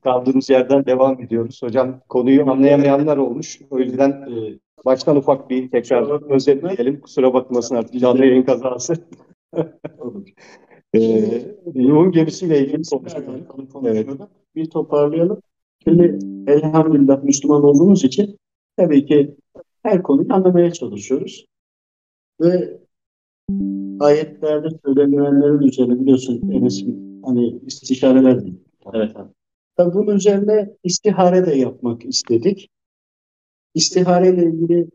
kaldığımız yerden devam ediyoruz. Hocam konuyu anlayamayanlar olmuş. O yüzden e, baştan ufak bir tekrar özetleyelim. Kusura bakmasın artık canlı yayın kazası. e, Nuh'un gemisiyle ilgili konuşuyorduk. Evet. Bir toparlayalım. Şimdi elhamdülillah Müslüman olduğumuz için tabii ki her konuyu anlamaya çalışıyoruz. Ve ayetlerde söylenilenlerin üzerine biliyorsun Enes'in hani istişareler değil. Evet abi. Tabii bunun üzerine istihare de yapmak istedik. İstihare ile ilgili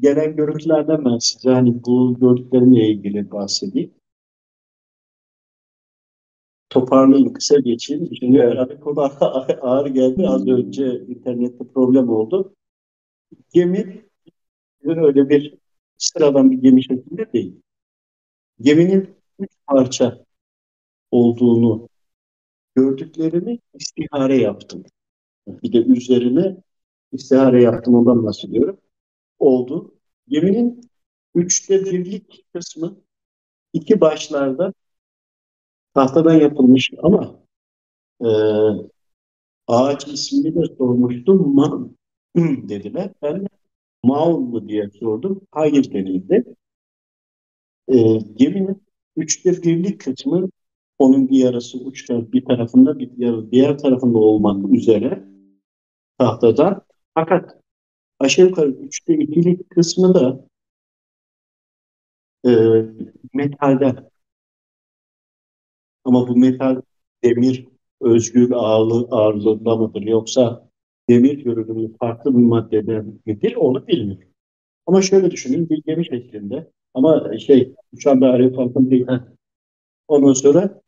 gelen görüntülerden ben size hani bu gördüklerimle ilgili bahsedeyim. Toparlayayım, kısa geçeyim. Şimdi herhalde konu ağır geldi. Az önce internette problem oldu. Gemi öyle bir sıradan bir gemi şeklinde değil. Geminin üç parça olduğunu gördüklerimi istihare yaptım. Bir de üzerine istihare yaptım ondan bahsediyorum. Oldu. Geminin üçte birlik kısmı iki başlarda tahtadan yapılmış ama e, ağaç ismini de sormuştum. Ma dediler. Ben Maun mu diye sordum. Hayır denildi. E, geminin üçte birlik kısmı onun bir yarısı uçta bir tarafında bir yarı diğer tarafında olmak üzere tahtadan. Fakat aşağı yukarı üçte ikilik kısmı da e, metalden. Ama bu metal demir özgür ağırlığı, ağırlığında mıdır yoksa demir görünümlü farklı bir maddeden midir onu bilmiyorum. Ama şöyle düşünün bir gemi şeklinde ama şey uçan daire farklı değil. Ondan sonra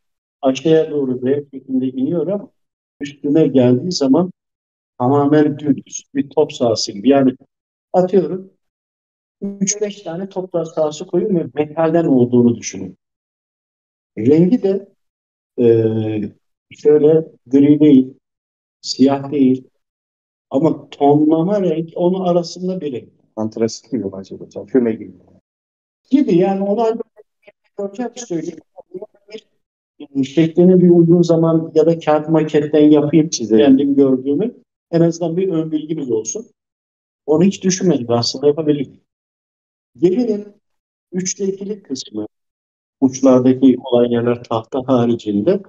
aşağıya doğru V şeklinde iniyor ama üstüne geldiği zaman tamamen düz bir top sahası gibi. Yani atıyorum 3-5 tane top sahası koyun ve metalden olduğunu düşünün. Rengi de e, şöyle gri değil, siyah değil ama tonlama renk onun arasında bir renk. Antrasit gibi acaba hocam, füme gibi. Gibi yani onlar göreceğim söyleyeyim. Şeklini bir uygun zaman ya da kağıt maketten yapayım çizelim. Kendim gördüğümü en azından bir ön bilgimiz olsun. Onu hiç düşünmedik aslında yapabilirdik. Geminin üçte ikilik kısmı uçlardaki olan yerler tahta haricinde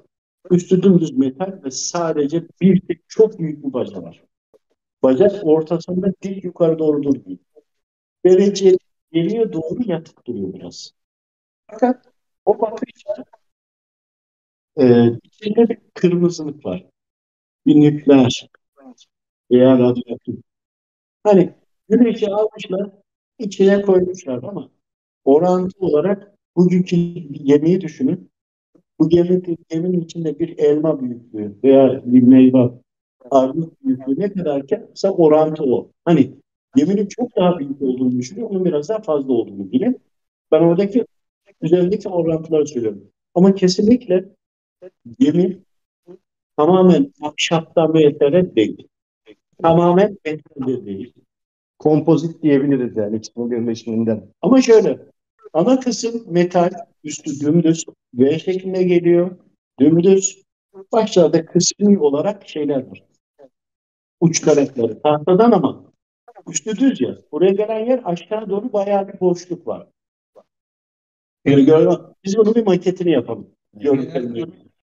üstü dümdüz metal ve sadece bir tek çok büyük bir baca var. Bacak ortasında dik yukarı doğru durmuyor. Derece geriye doğru yatık duruyor biraz. Fakat o bakışta e, içinde bir kırmızılık var. Bir nükleer veya radyoaktif. Hani güneşi almışlar, içine koymuşlar ama orantı olarak bugünkü yemeği düşünün. Bu gemi, geminin içinde bir elma büyüklüğü veya bir meyve armut büyüklüğü ne kadarken mesela orantı o. Hani geminin çok daha büyük olduğunu düşünüyor, onun biraz daha fazla olduğunu bilin. Ben oradaki üzerindeki orantıları söylüyorum. Ama kesinlikle gemi tamamen ahşaptan metalden değil. Tamamen metalde değil. Kompozit diyebiliriz yani ikisinin birleşiminden. Ama şöyle, ana kısım metal, üstü dümdüz, V şeklinde geliyor. Dümdüz. Başlarda kısmi olarak şeyler var. Uç karakları tahtadan ama üstü düz ya. Buraya gelen yer aşağı doğru bayağı bir boşluk var. Yani biz bunun bir maketini yapalım.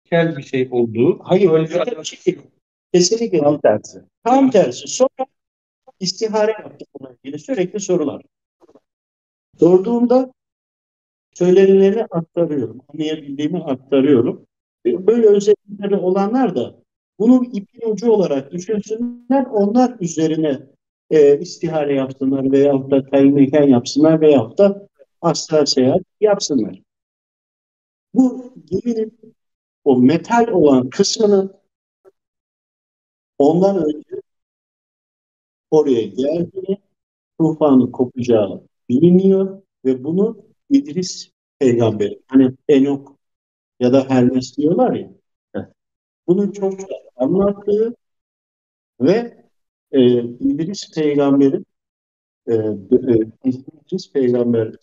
Kel bir şey olduğu. Hayır öyle bir şey Kesinlikle tam tersi. Tam tersi. Sonra istihare yaptık bununla ilgili sürekli sorular. Sorduğumda söylenenleri aktarıyorum. Anlayabildiğimi aktarıyorum. Böyle özellikleri olanlar da bunu ipin ucu olarak düşünsünler. Onlar üzerine e, istihare yapsınlar veya da tayin mekan yapsınlar veya da astral seyahat yapsınlar. Bu geminin o metal olan kısmını ondan önce oraya geldiğini tufanın kopacağı biliniyor ve bunu İdris peygamber hani Enok ya da Hermes diyorlar ya bunu çok anlattığı ve e, İdris peygamberin e, e, İdris peygamber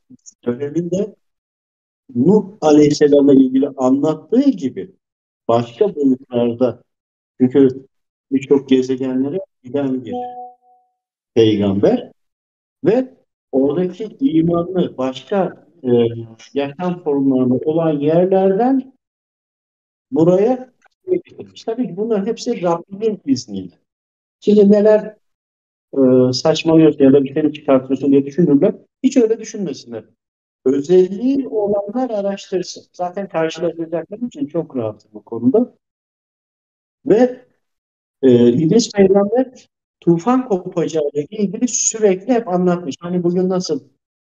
döneminde Nuh Aleyhisselam'la ilgili anlattığı gibi başka boyutlarda çünkü birçok gezegenlere giden bir peygamber ve oradaki imanlı başka e, yaşam formlarında olan yerlerden buraya getirmiş. Tabii ki bunlar hepsi Rabbimin izniyle. Şimdi neler e, saçmalıyorsun ya da bir şey çıkartıyorsun diye düşünürler. Hiç öyle düşünmesinler. Özelliği olanlar araştırsın. Zaten karşılaşacaklar için çok rahat bu konuda. Ve e, İdris Peygamber tufan kopacağıyla ilgili sürekli hep anlatmış. Hani bugün nasıl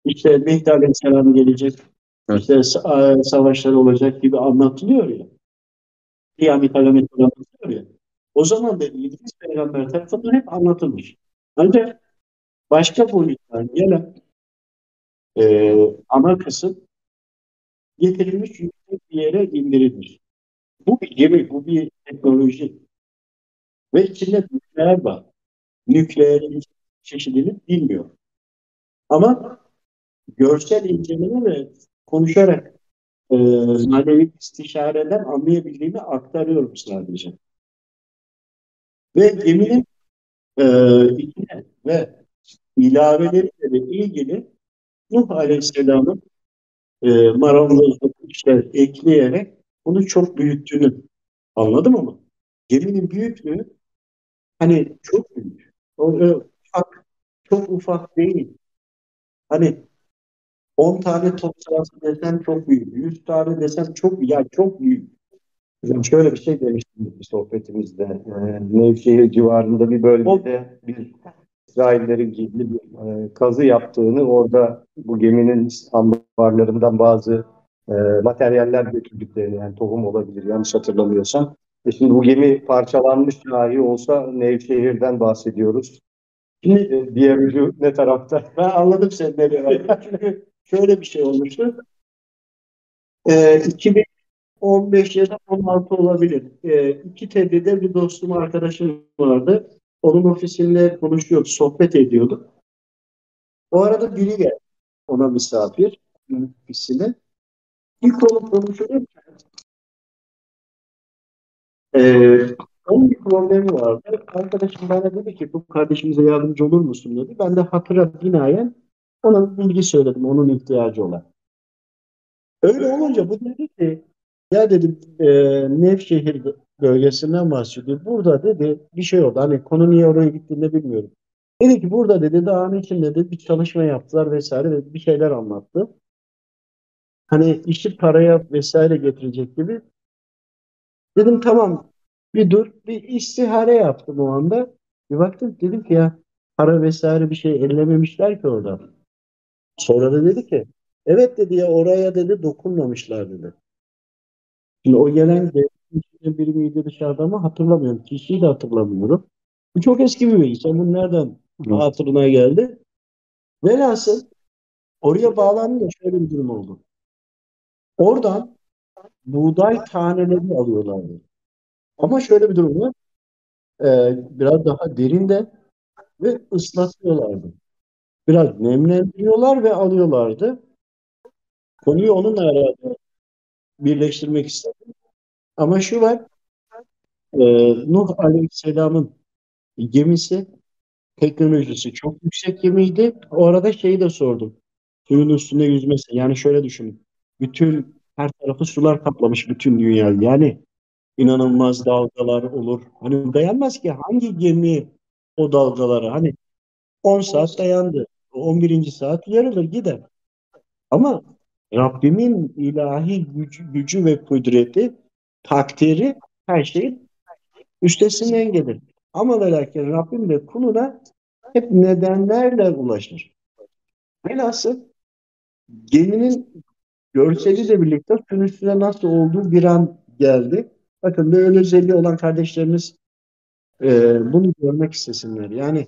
işte Mehdi Aleyhisselam gelecek, işte sa- savaşlar olacak gibi anlatılıyor ya. Kıyamet alametleri anlatılıyor ya. O zaman da İdris Peygamber tarafından hep anlatılmış. Ancak başka boyuttan gelen e, ana kısım getirilmiş yüksek bir yere indirilmiş. Bu bir gemi, bu bir teknoloji. Ve içinde nükleer var. Nükleerin çeşidini bilmiyor. Ama görsel inceleme ve konuşarak e, manevi istişareden anlayabildiğimi aktarıyorum sadece. Ve geminin e, içine ve ilaveleriyle ilgili Nuh Aleyhisselam'ın e, marangozluk işler ekleyerek bunu çok büyüttüğünü anladım ama geminin büyüklüğü hani çok büyük. O e, ufak, çok ufak değil. Hani 10 tane top sahası desem çok büyük. 100 tane desem çok. Yani çok büyük. Hocam şöyle bir şey demiştik bir sohbetimizde. Ee, Nevşehir civarında bir bölgede bir İsraillerin gizli bir e, kazı yaptığını, orada bu geminin ambarlarından bazı e, materyaller götürdüklerini, yani tohum olabilir yanlış hatırlamıyorsam. E şimdi bu gemi parçalanmış dahi olsa Nevşehir'den bahsediyoruz. Şimdi E, diğer ucu ne tarafta? ben anladım sen nereye Çünkü şöyle bir şey olmuştu. E, 2015 ya da 16 olabilir. E, iki TED'de bir dostum, arkadaşım vardı. Onun ofisinde konuşuyorduk, sohbet ediyorduk. O arada biri geldi. Ona misafir ofisine. Bir konu konuşulurken ee, onun bir problemi vardı. Arkadaşım bana dedi ki bu kardeşimize yardımcı olur musun dedi. Ben de hatıra binaen ona bilgi söyledim onun ihtiyacı olan. Öyle olunca bu dedi ki ya dedi e, Nevşehir bölgesinden bahsediyor. Burada dedi bir şey oldu. Hani konu niye oraya gittiğini bilmiyorum. Dedi ki burada dedi dağın içinde dedi bir çalışma yaptılar vesaire ve bir şeyler anlattı. Hani işi paraya vesaire getirecek gibi. Dedim tamam bir dur bir istihare yaptım o anda. Bir baktım dedim ki ya para vesaire bir şey ellememişler ki orada. Sonra da dedi ki evet dedi ya oraya dedi dokunmamışlar dedi. Şimdi o gelen devletin biri miydi dışarıda ama hatırlamıyorum. Kişiyi de hatırlamıyorum. Bu çok eski bir bilgi. Sen bunu nereden hatırına geldi? Velhasıl oraya bağlanınca şöyle bir durum oldu. Oradan buğday taneleri alıyorlardı. Ama şöyle bir durum var. Ee, biraz daha derinde ve ıslatıyorlardı. Biraz nemlendiriyorlar ve alıyorlardı. Konuyu onunla herhalde birleştirmek istedim. Ama şu var, e, Nuh Aleyhisselam'ın gemisi teknolojisi çok yüksek gemiydi. O arada şeyi de sordum. Suyun üstünde yüzmesi. Yani şöyle düşünün. Bütün her tarafı sular kaplamış bütün dünya. Yani inanılmaz dalgalar olur. Hani dayanmaz ki hangi gemi o dalgalara hani 10 saat dayandı. 11. saat yarılır gider. Ama Rabbimin ilahi gücü, gücü ve kudreti, takdiri her şeyin üstesinden gelir. Ama ve lakin Rabbim de kuluna hep nedenlerle ulaşır. Velhasıl geminin görseliyle birlikte suyun nasıl olduğu bir an geldi. Bakın böyle özelliği olan kardeşlerimiz e, bunu görmek istesinler. Yani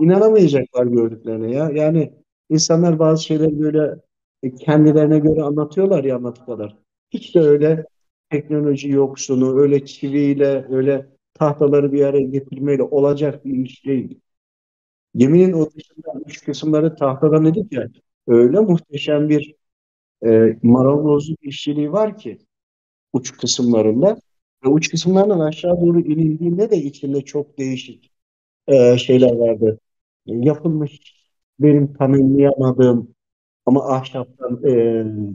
inanamayacaklar gördüklerine ya. Yani insanlar bazı şeyleri böyle kendilerine göre anlatıyorlar ya anlattıklar. Hiç de öyle teknoloji yoksunu, öyle çiviyle, öyle tahtaları bir araya getirmeyle olacak bir iş değil. Geminin o dışında üç kısımları tahtadan dedik ya, öyle muhteşem bir e, marangozluk işçiliği var ki uç kısımlarında Ve uç kısımlardan aşağı doğru inildiğinde de içinde çok değişik e, şeyler vardı. Yapılmış benim tanımlayamadığım ama ahşaptan e,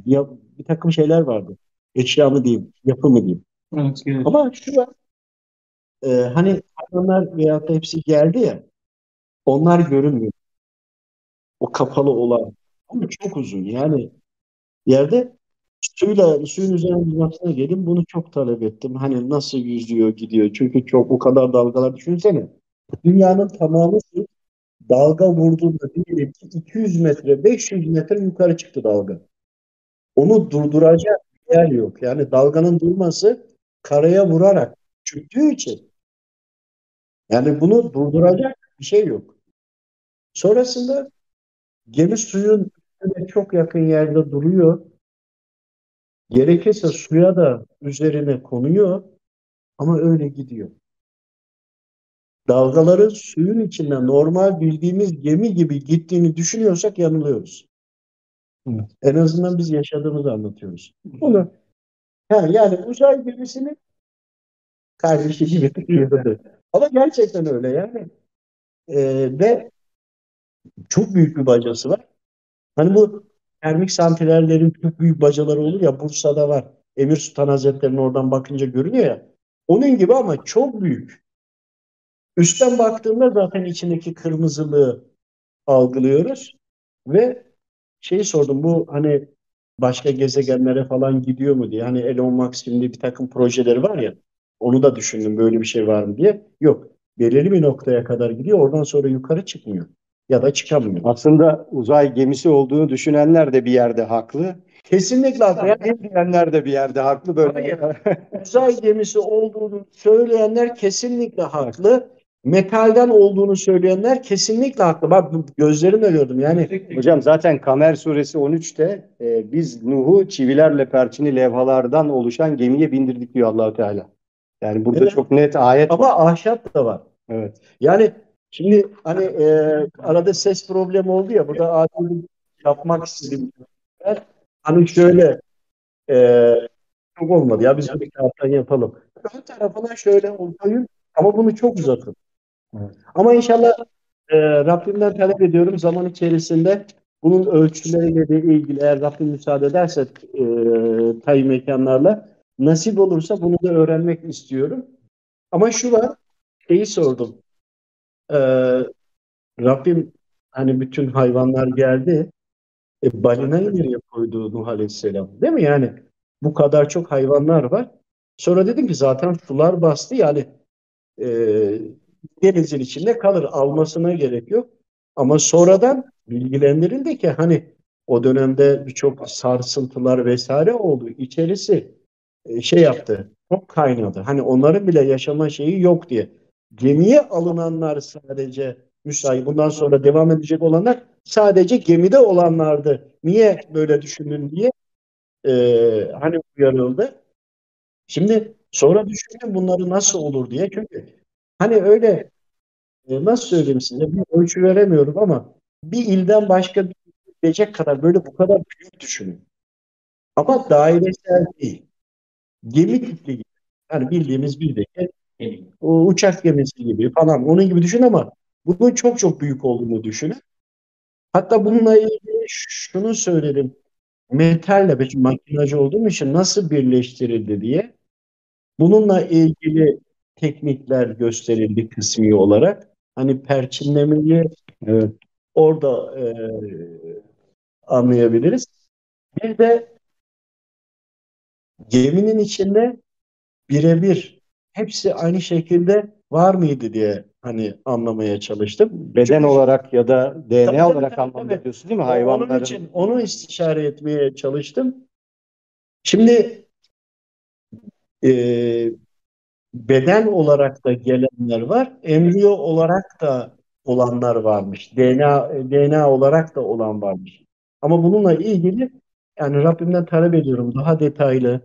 ya, bir takım şeyler vardı. Eşya mı diyeyim, yapı mı diyeyim. Evet, evet. Ama şu var, e, hani hayvanlar veyahut da hepsi geldi ya, onlar görünmüyor. O kapalı olan. Ama çok uzun. Yani yerde suyla, suyun üzerine yüzmesine gelin bunu çok talep ettim. Hani nasıl yüzüyor gidiyor. Çünkü çok o kadar dalgalar düşünsene. Dünyanın tamamı su, dalga vurduğunda diyelim ki 200 metre, 500 metre yukarı çıktı dalga. Onu durduracak yer yok. Yani dalganın durması karaya vurarak çıktığı için yani bunu durduracak bir şey yok. Sonrasında gemi suyun çok yakın yerde duruyor. Gerekirse suya da üzerine konuyor ama öyle gidiyor. Dalgaların suyun içinde normal bildiğimiz gemi gibi gittiğini düşünüyorsak yanılıyoruz. Evet. En azından biz yaşadığımızı anlatıyoruz. Bunu ha, yani uzay gemisinin kardeşi gibi tutuyordu. Ama gerçekten öyle yani. Ee, ve çok büyük bir bacası var. Hani bu termik santrallerin çok büyük bacaları olur ya Bursa'da var. Emir Sultan Hazretleri'nin oradan bakınca görünüyor ya. Onun gibi ama çok büyük. Üstten baktığında zaten içindeki kırmızılığı algılıyoruz. Ve şeyi sordum bu hani başka gezegenlere falan gidiyor mu diye. Hani Elon Musk şimdi bir takım projeleri var ya. Onu da düşündüm böyle bir şey var mı diye. Yok. Belirli bir noktaya kadar gidiyor. Oradan sonra yukarı çıkmıyor. Ya da çıkamıyor. Aslında uzay gemisi olduğunu düşünenler de bir yerde haklı. Kesinlikle haklı. Yani diyenler de bir yerde haklı böyle. uzay gemisi olduğunu söyleyenler kesinlikle haklı. Metalden olduğunu söyleyenler kesinlikle haklı. Bak gözlerimle gördüm. Yani Hocam zaten Kamer suresi 13'te e, biz Nuh'u çivilerle perçini levhalardan oluşan gemiye bindirdik diyor Allahu Teala. Yani burada Evet. çok net ayet. ama ahşap da var. Evet. Yani şimdi hani e, arada ses problemi oldu ya burada adil yapmak istedim. Ben, hani şöyle e, çok olmadı ya biz bir kağıttan yapalım. Ön tarafına şöyle koyun ama bunu çok uzatın. Ama inşallah e, Rabbimden talep ediyorum zaman içerisinde bunun ölçüleriyle de ilgili eğer Rabbim müsaade ederse e, tay mekanlarla nasip olursa bunu da öğrenmek istiyorum. Ama şu var şeyi sordum. E, Rabbim hani bütün hayvanlar geldi. E, balinayı nereye koydu Nuh Aleyhisselam? Değil mi? Yani bu kadar çok hayvanlar var. Sonra dedim ki zaten sular bastı yani e, denizin içinde kalır. Almasına gerek yok. Ama sonradan bilgilendirildi ki hani o dönemde birçok sarsıntılar vesaire oldu. İçerisi e, şey yaptı. Çok kaynadı. Hani onların bile yaşama şeyi yok diye. Gemiye alınanlar sadece müsait. Bundan sonra devam edecek olanlar sadece gemide olanlardı. Niye böyle düşündün diye e, hani uyarıldı. Şimdi sonra düşündüm bunları nasıl olur diye. Çünkü hani öyle e, nasıl söyleyeyim size bir ölçü veremiyorum ama bir ilden başka bir ile gidecek kadar böyle bu kadar büyük düşünün. Ama dairesel değil. Gemi tipli gibi. Yani bildiğimiz bizdeki o uçak gemisi gibi falan onun gibi düşün ama bunun çok çok büyük olduğunu düşünün. Hatta bununla ilgili şunu söyledim. Metalle ben makinacı olduğum için nasıl birleştirildi diye. Bununla ilgili teknikler gösterildi kısmi olarak. Hani perçinlemeyi Evet. orada e, anlayabiliriz. Bir de geminin içinde birebir hepsi aynı şekilde var mıydı diye hani anlamaya çalıştım. Beden olarak ya da DNA Tabii, olarak tabii, anlamda tabii. diyorsun değil mi? Onun Hayvanların. için onu istişare etmeye çalıştım. Şimdi e, beden olarak da gelenler var, embriyo olarak da olanlar varmış, DNA DNA olarak da olan varmış. Ama bununla ilgili yani Rabbimden talep ediyorum daha detaylı,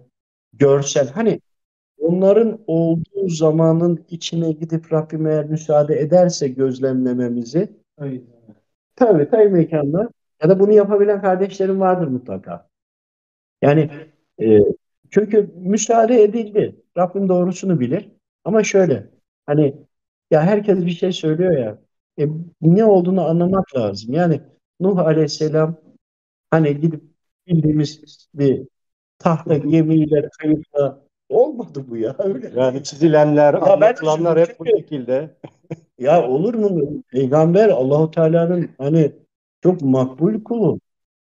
görsel. Hani onların olduğu zamanın içine gidip Rabbim eğer müsaade ederse gözlemlememizi Tabii tabii mekanda ya da bunu yapabilen kardeşlerim vardır mutlaka. Yani e, Çünkü müsaade edildi. Rabbim doğrusunu bilir. Ama şöyle hani ya herkes bir şey söylüyor ya e, ne olduğunu anlamak lazım. Yani Nuh Aleyhisselam hani gidip bildiğimiz bir tahta gemiyle kayıkla olmadı bu ya. Öyle. Yani çizilenler, Ya anlatılanlar hep bu şekilde. Ya olur mu? Peygamber Allahu Teala'nın hani çok makbul kulu.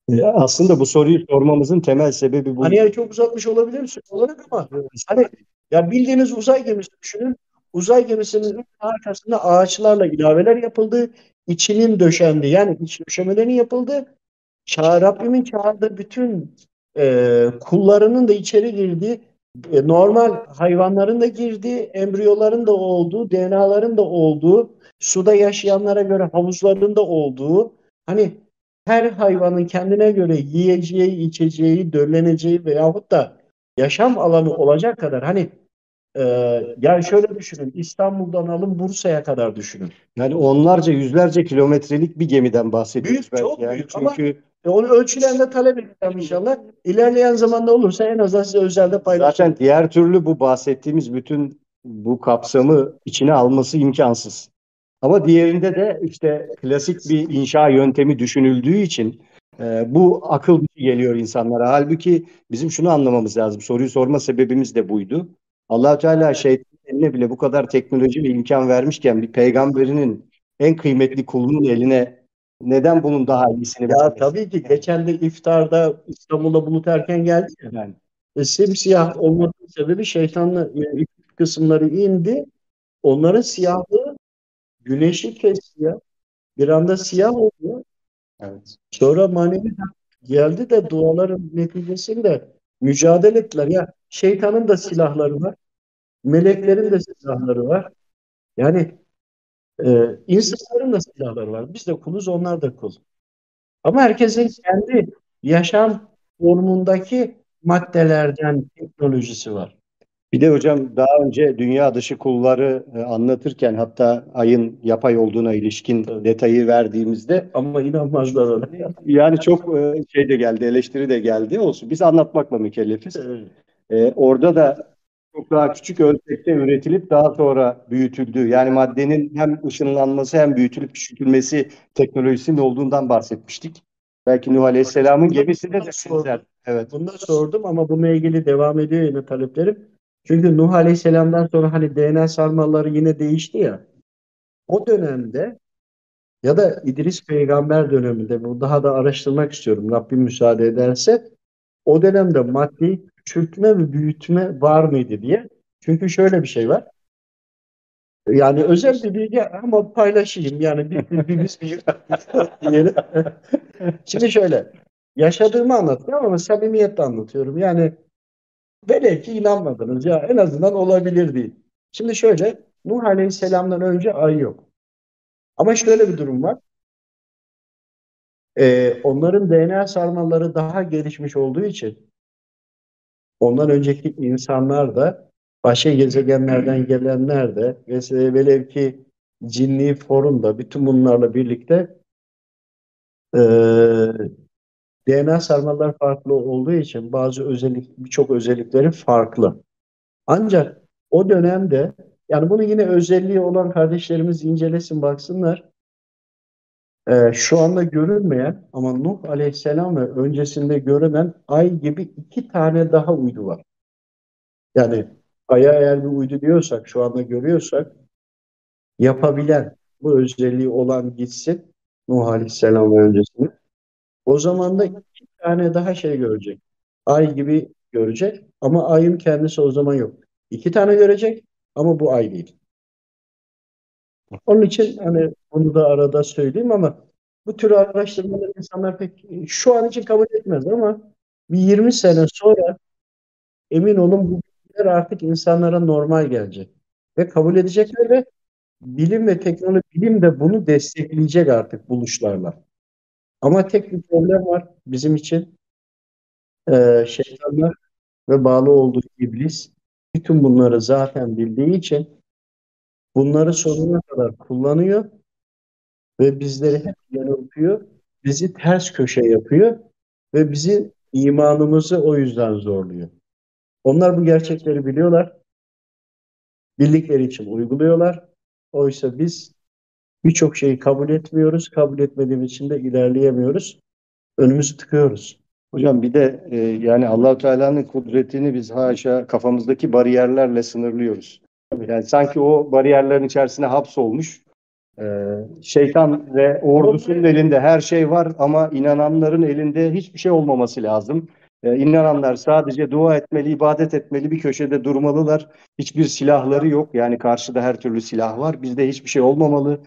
Ya aslında bu soruyu sormamızın temel sebebi bu. Hani yani çok uzatmış olabilir olarak ama hani ya bildiğiniz uzay gemisi düşünün. Uzay gemisinin arkasında ağaçlarla ilaveler yapıldı. içinin döşendi. Yani iç döşemelerin yapıldı. Ça Rabbimin çağırdığı bütün e, kullarının da içeri girdiği, e, normal hayvanların da girdiği, embriyoların da olduğu, DNA'ların da olduğu, suda yaşayanlara göre havuzların da olduğu, hani her hayvanın kendine göre yiyeceği, içeceği, dölleneceği veyahut da yaşam alanı olacak kadar hani e, yani şöyle düşünün İstanbul'dan alın Bursa'ya kadar düşünün. Yani onlarca, yüzlerce kilometrelik bir gemiden bahsediyoruz Büyük, belki. çok yani. büyük ama- Çünkü E, onu ölçülerinde talep edeceğim inşallah. İlerleyen zamanda olursa en azından size özelde paylaşırım. zaten diğer türlü bu bahsettiğimiz bütün bu kapsamı içine alması imkansız. Ama diğerinde de işte klasik bir inşa yöntemi düşünüldüğü için e, bu akıl dışı geliyor insanlara. Halbuki bizim şunu anlamamız lazım. Soruyu sorma sebebimiz de buydu. allah Teala şeytanın eline bile bu kadar teknoloji ve imkan vermişken bir peygamberinin en kıymetli kulunun eline neden bunun daha iyisini Ya tabii ki geçen de iftarda İstanbul'da bulut erken geldi ya. Yani. E, simsiyah olmasının sebebi şeytanla e, kısımları indi. Onların siyahlığı güneşi kesti ya. Bir anda siyah oldu. Evet. Sonra manevi geldi de duaların neticesinde mücadele ettiler. Ya şeytanın da silahları var. Meleklerin de silahları var. Yani e, insanların da silahları var. Biz de kuluz, onlar da kul. Ama herkesin kendi yaşam formundaki maddelerden teknolojisi var. Bir de hocam daha önce dünya dışı kulları e, anlatırken hatta ayın yapay olduğuna ilişkin Tabii. detayı verdiğimizde Ama inanmazlar ona. yani çok e, şey de geldi, eleştiri de geldi. Olsun biz anlatmakla mükellefiz. Evet. E, orada da çok daha küçük ölçekte üretilip daha sonra büyütüldüğü yani maddenin hem ışınlanması hem büyütülüp küçültülmesi teknolojisinin olduğundan bahsetmiştik. Belki Nuh Aleyhisselam'ın gemisinde de benzer. Evet. Bunu da sordum ama bununla ilgili devam ediyor yine taleplerim. Çünkü Nuh Aleyhisselam'dan sonra hani DNA sarmalları yine değişti ya. O dönemde ya da İdris peygamber döneminde bu daha da araştırmak istiyorum Rabbim müsaade ederse. O dönemde maddi küçültme ve büyütme var mıydı diye. Çünkü şöyle bir şey var. Yani özel bir bilgi ama paylaşayım. Yani bir, bir, bir, biz bir diyelim. Şimdi şöyle. Yaşadığımı anlatıyorum ama samimiyetle anlatıyorum. Yani velev ki inanmadınız ya en azından olabilir değil. Şimdi şöyle Nuh Aleyhisselam'dan önce ay yok. Ama şöyle bir durum var. Ee, onların DNA sarmaları daha gelişmiş olduğu için ondan önceki insanlar da başka gezegenlerden gelenler de ve velev ki cinni forumda bütün bunlarla birlikte e, DNA sarmalar farklı olduğu için bazı özellik birçok özellikleri farklı. Ancak o dönemde yani bunu yine özelliği olan kardeşlerimiz incelesin baksınlar. Ee, şu anda görünmeyen ama Nuh Aleyhisselam ve öncesinde görünen ay gibi iki tane daha uydu var. Yani aya eğer bir uydu diyorsak, şu anda görüyorsak yapabilen bu özelliği olan gitsin Nuh Aleyhisselam ve öncesinde. O zaman da iki tane daha şey görecek. Ay gibi görecek ama ayın kendisi o zaman yok. İki tane görecek ama bu ay değil. Onun için hani bunu da arada söyleyeyim ama bu tür araştırmaları insanlar pek şu an için kabul etmez ama bir 20 sene sonra emin olun bu bilgiler artık insanlara normal gelecek. Ve kabul edecekler ve bilim ve teknoloji bilim de bunu destekleyecek artık buluşlarla. Ama tek bir problem var bizim için. Ee, şeytanlar ve bağlı olduğu iblis bütün bunları zaten bildiği için bunları sonuna kadar kullanıyor ve bizleri hep yanıltıyor. Bizi ters köşe yapıyor ve bizi imanımızı o yüzden zorluyor. Onlar bu gerçekleri biliyorlar. Bildikleri için uyguluyorlar. Oysa biz birçok şeyi kabul etmiyoruz. Kabul etmediğimiz için de ilerleyemiyoruz. Önümüzü tıkıyoruz. Hocam bir de e, yani Allahu Teala'nın kudretini biz haşa kafamızdaki bariyerlerle sınırlıyoruz. Yani sanki o bariyerlerin içerisine hapsolmuş. E, şeytan ve ordusunun elinde her şey var ama inananların elinde hiçbir şey olmaması lazım. E, inananlar sadece dua etmeli, ibadet etmeli, bir köşede durmalılar. Hiçbir silahları yok. Yani karşıda her türlü silah var. Bizde hiçbir şey olmamalı.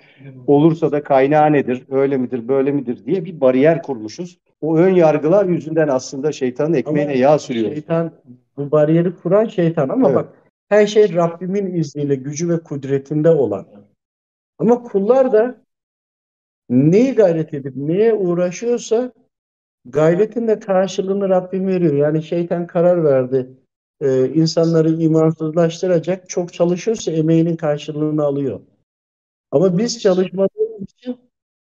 Olursa da kaynağı nedir, öyle midir, böyle midir diye bir bariyer kurmuşuz. O ön yargılar yüzünden aslında şeytanın ekmeğine Ama yağ sürüyor. Şeytan, bu bariyeri kuran şeytan ama Evet. bak her şey Rabbimin izniyle gücü ve kudretinde olan. Ama kullar da neyi gayret edip neye uğraşıyorsa gayretin de karşılığını Rabbim veriyor. Yani şeytan karar verdi. Ee, insanları imansızlaştıracak. Çok çalışıyorsa emeğinin karşılığını alıyor. Ama biz çalışmadığımız için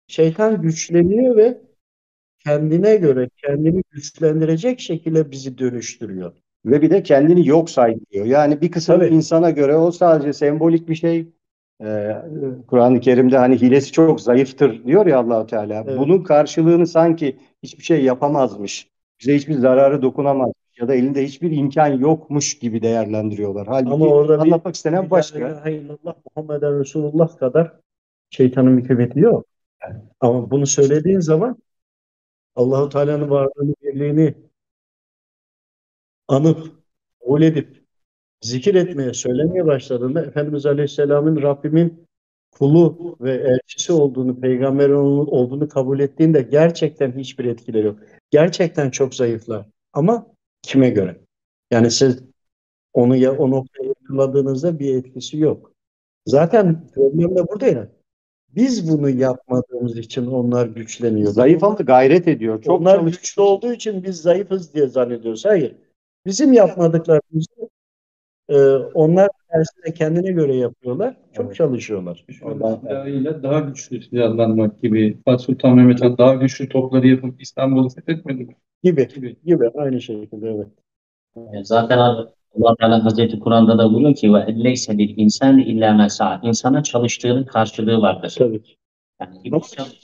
şeytan güçleniyor ve kendine göre kendini güçlendirecek şekilde bizi dönüştürüyor. Ve bir de kendini yok saymıyor. Yani bir kısım Tabii. insana göre o sadece sembolik bir şey. Ee, Kur'an-ı Kerim'de hani hilesi çok zayıftır diyor ya Allahu Teala. Evet. Bunun karşılığını sanki hiçbir şey yapamazmış. Bize hiçbir zararı dokunamaz ya da elinde hiçbir imkan yokmuş gibi değerlendiriyorlar. Halbuki Ama orada anlatmak istenen başka. ilahe illallah Muhammeden Resulullah kadar şeytanın bir kıymeti yok. Ama bunu söylediğin zaman Allahu Teala'nın varlığını, birliğini anıp, kabul edip, zikir etmeye, söylemeye başladığında Efendimiz Aleyhisselam'ın Rabbimin kulu ve elçisi olduğunu, peygamberin olduğunu kabul ettiğinde gerçekten hiçbir etkileri yok. Gerçekten çok zayıflar. Ama kime göre? Yani siz onu ya o noktaya yakaladığınızda bir etkisi yok. Zaten problem de burada ya. Biz bunu yapmadığımız için onlar güçleniyor. Zayıf ama gayret ediyor. Çok onlar çalış- güçlü olduğu için biz zayıfız diye zannediyoruz. Hayır. Bizim yapmadıklarımızı e, onlar tersine kendine göre yapıyorlar. Çok Evet. çalışıyorlar. Silahıyla daha güçlü silahlanmak gibi. Fatih Sultan Mehmet Han daha güçlü topları yapıp İstanbul'u fethetmedi mi? Gibi. Gibi. Gibi. Aynı şekilde evet. Zaten abi Allah Teala Hazreti Kur'an'da da buyuruyor ki ve elleyse bil insan illa mesa. İnsana çalıştığının karşılığı vardır. Tabii ki. Yani Ama iblis çalış-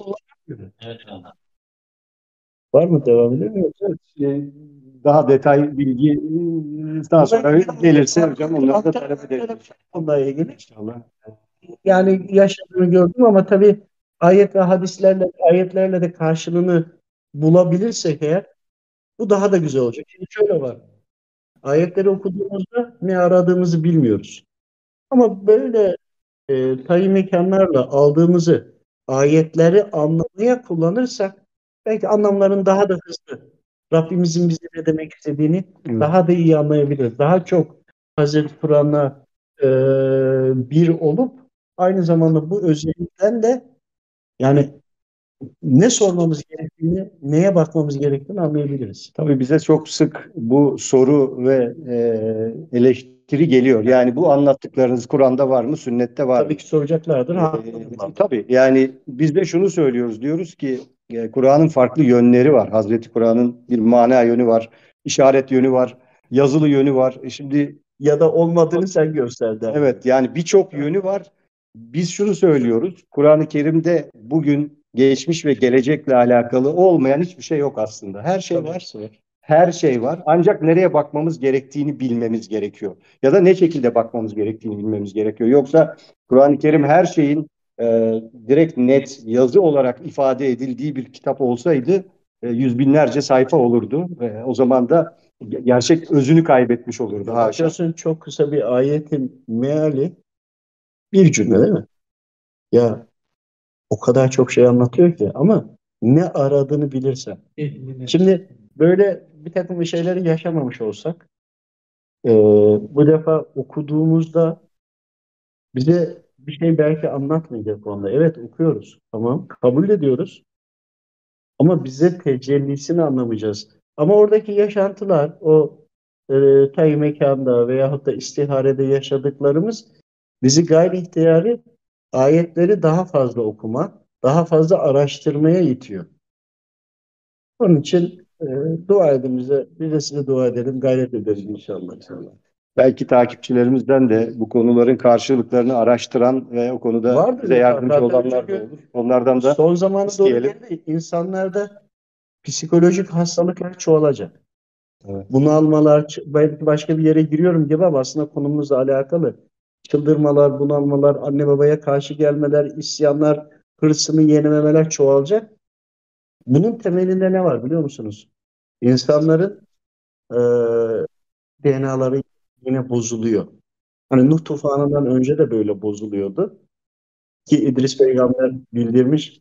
Evet abi. Var mı devam ediyor mu? Ee, daha detay bilgi daha sonra gelirse hocam onları da talep ederiz. Onunla ilgili. İnşallah. Yani yaşadığını gördüm ama tabii ayet ve hadislerle ayetlerle de karşılığını bulabilirsek eğer bu daha da güzel olacak. Şimdi şöyle var. Ayetleri okuduğumuzda ne aradığımızı bilmiyoruz. Ama böyle e, tayyi mekanlarla aldığımızı ayetleri anlamaya kullanırsak belki anlamların daha da hızlı Rabbimizin bize ne demek istediğini Evet. daha da iyi anlayabiliriz. Daha çok Hazreti Kur'an'la e, bir olup aynı zamanda bu özellikten de yani ne sormamız gerektiğini, neye bakmamız gerektiğini anlayabiliriz. Tabii bize çok sık bu soru ve e, eleştiri geliyor. Yani bu anlattıklarınız Kur'an'da var mı, sünnette var mı? Tabii ki soracaklardır. Ha, Ee, tabii yani biz de şunu söylüyoruz diyoruz ki e, Kur'an'ın farklı yönleri var. Hazreti Kur'an'ın bir mana yönü var, işaret yönü var, yazılı yönü var. E şimdi ya da olmadığını sen göster der. evet yani birçok yönü var. Biz şunu söylüyoruz. Kur'an-ı Kerim'de bugün geçmiş ve gelecekle alakalı olmayan hiçbir şey yok aslında. Her şey Tabii. var. Her şey var. Ancak nereye bakmamız gerektiğini bilmemiz gerekiyor. Ya da ne şekilde bakmamız gerektiğini bilmemiz gerekiyor. Yoksa Kur'an-ı Kerim her şeyin e, direkt net yazı olarak ifade edildiği bir kitap olsaydı e, yüz binlerce sayfa olurdu. E, o zaman da ge- gerçek özünü kaybetmiş olurdu. Haşa. Çok kısa bir ayetin meali bir cümle değil mi? Ya o kadar çok şey anlatıyor ki ama ne aradığını bilirsen. Şimdi böyle bir takım şeyleri yaşamamış olsak e, bu defa okuduğumuzda bize bir şey belki anlatmayacak onda. Evet okuyoruz. Tamam. Kabul ediyoruz. Ama bize tecellisini anlamayacağız. Ama oradaki yaşantılar o e, tay mekanda veyahut da istiharede yaşadıklarımız bizi gayri ihtiyari ayetleri daha fazla okuma, daha fazla araştırmaya itiyor. Onun için e, dua edin bize. Biz de size dua edelim. Gayret ederiz inşallah. inşallah. Belki takipçilerimizden de bu konuların karşılıklarını araştıran ve o konuda Vardır bize yardımcı olanlar da Çünkü olur. Onlardan da Son zamana doğru isteyelim. geldi. insanlarda psikolojik hastalıklar çoğalacak. Evet. Bunalmalar, ç- belki başka bir yere giriyorum gibi ama aslında konumuzla alakalı. Çıldırmalar, bunalmalar, anne babaya karşı gelmeler, isyanlar, hırsını yenememeler çoğalacak. Bunun temelinde ne var biliyor musunuz? İnsanların eee DNA'ları yine bozuluyor. Hani Nuh tufanından önce de böyle bozuluyordu. Ki İdris peygamber bildirmiş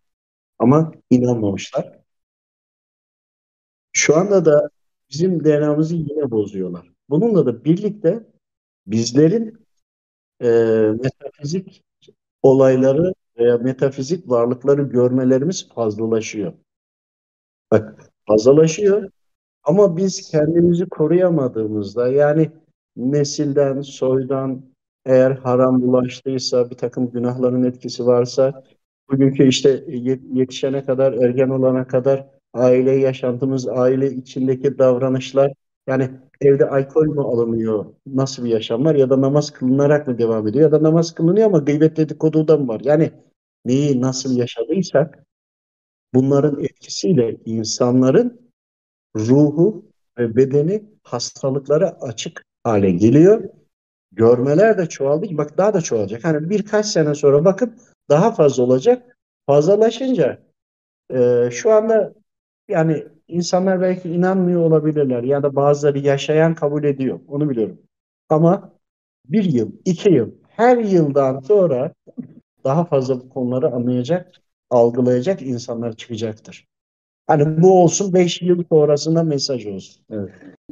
ama inanmamışlar. Şu anda da bizim DNA'mızı yine bozuyorlar. Bununla da birlikte bizlerin e, metafizik olayları veya metafizik varlıkları görmelerimiz fazlalaşıyor. Bak fazlalaşıyor ama biz kendimizi koruyamadığımızda yani nesilden, soydan eğer haram bulaştıysa, bir takım günahların etkisi varsa bugünkü işte ye- yetişene kadar, ergen olana kadar aile yaşantımız, aile içindeki davranışlar yani evde alkol mü alınıyor, nasıl bir yaşam var ya da namaz kılınarak mı devam ediyor ya da namaz kılınıyor ama gıybet dedikodu da mı var? Yani neyi nasıl yaşadıysak bunların etkisiyle insanların ruhu ve bedeni hastalıklara açık hale geliyor. Görmeler de çoğaldı. Bak daha da çoğalacak. Hani birkaç sene sonra bakıp daha fazla olacak. Fazlalaşınca e, şu anda yani insanlar belki inanmıyor olabilirler ya da bazıları yaşayan kabul ediyor. Onu biliyorum. Ama bir yıl, iki yıl, her yıldan sonra daha fazla bu konuları anlayacak, algılayacak insanlar çıkacaktır. Hani bu olsun 5 yıl sonrasında mesaj olsun.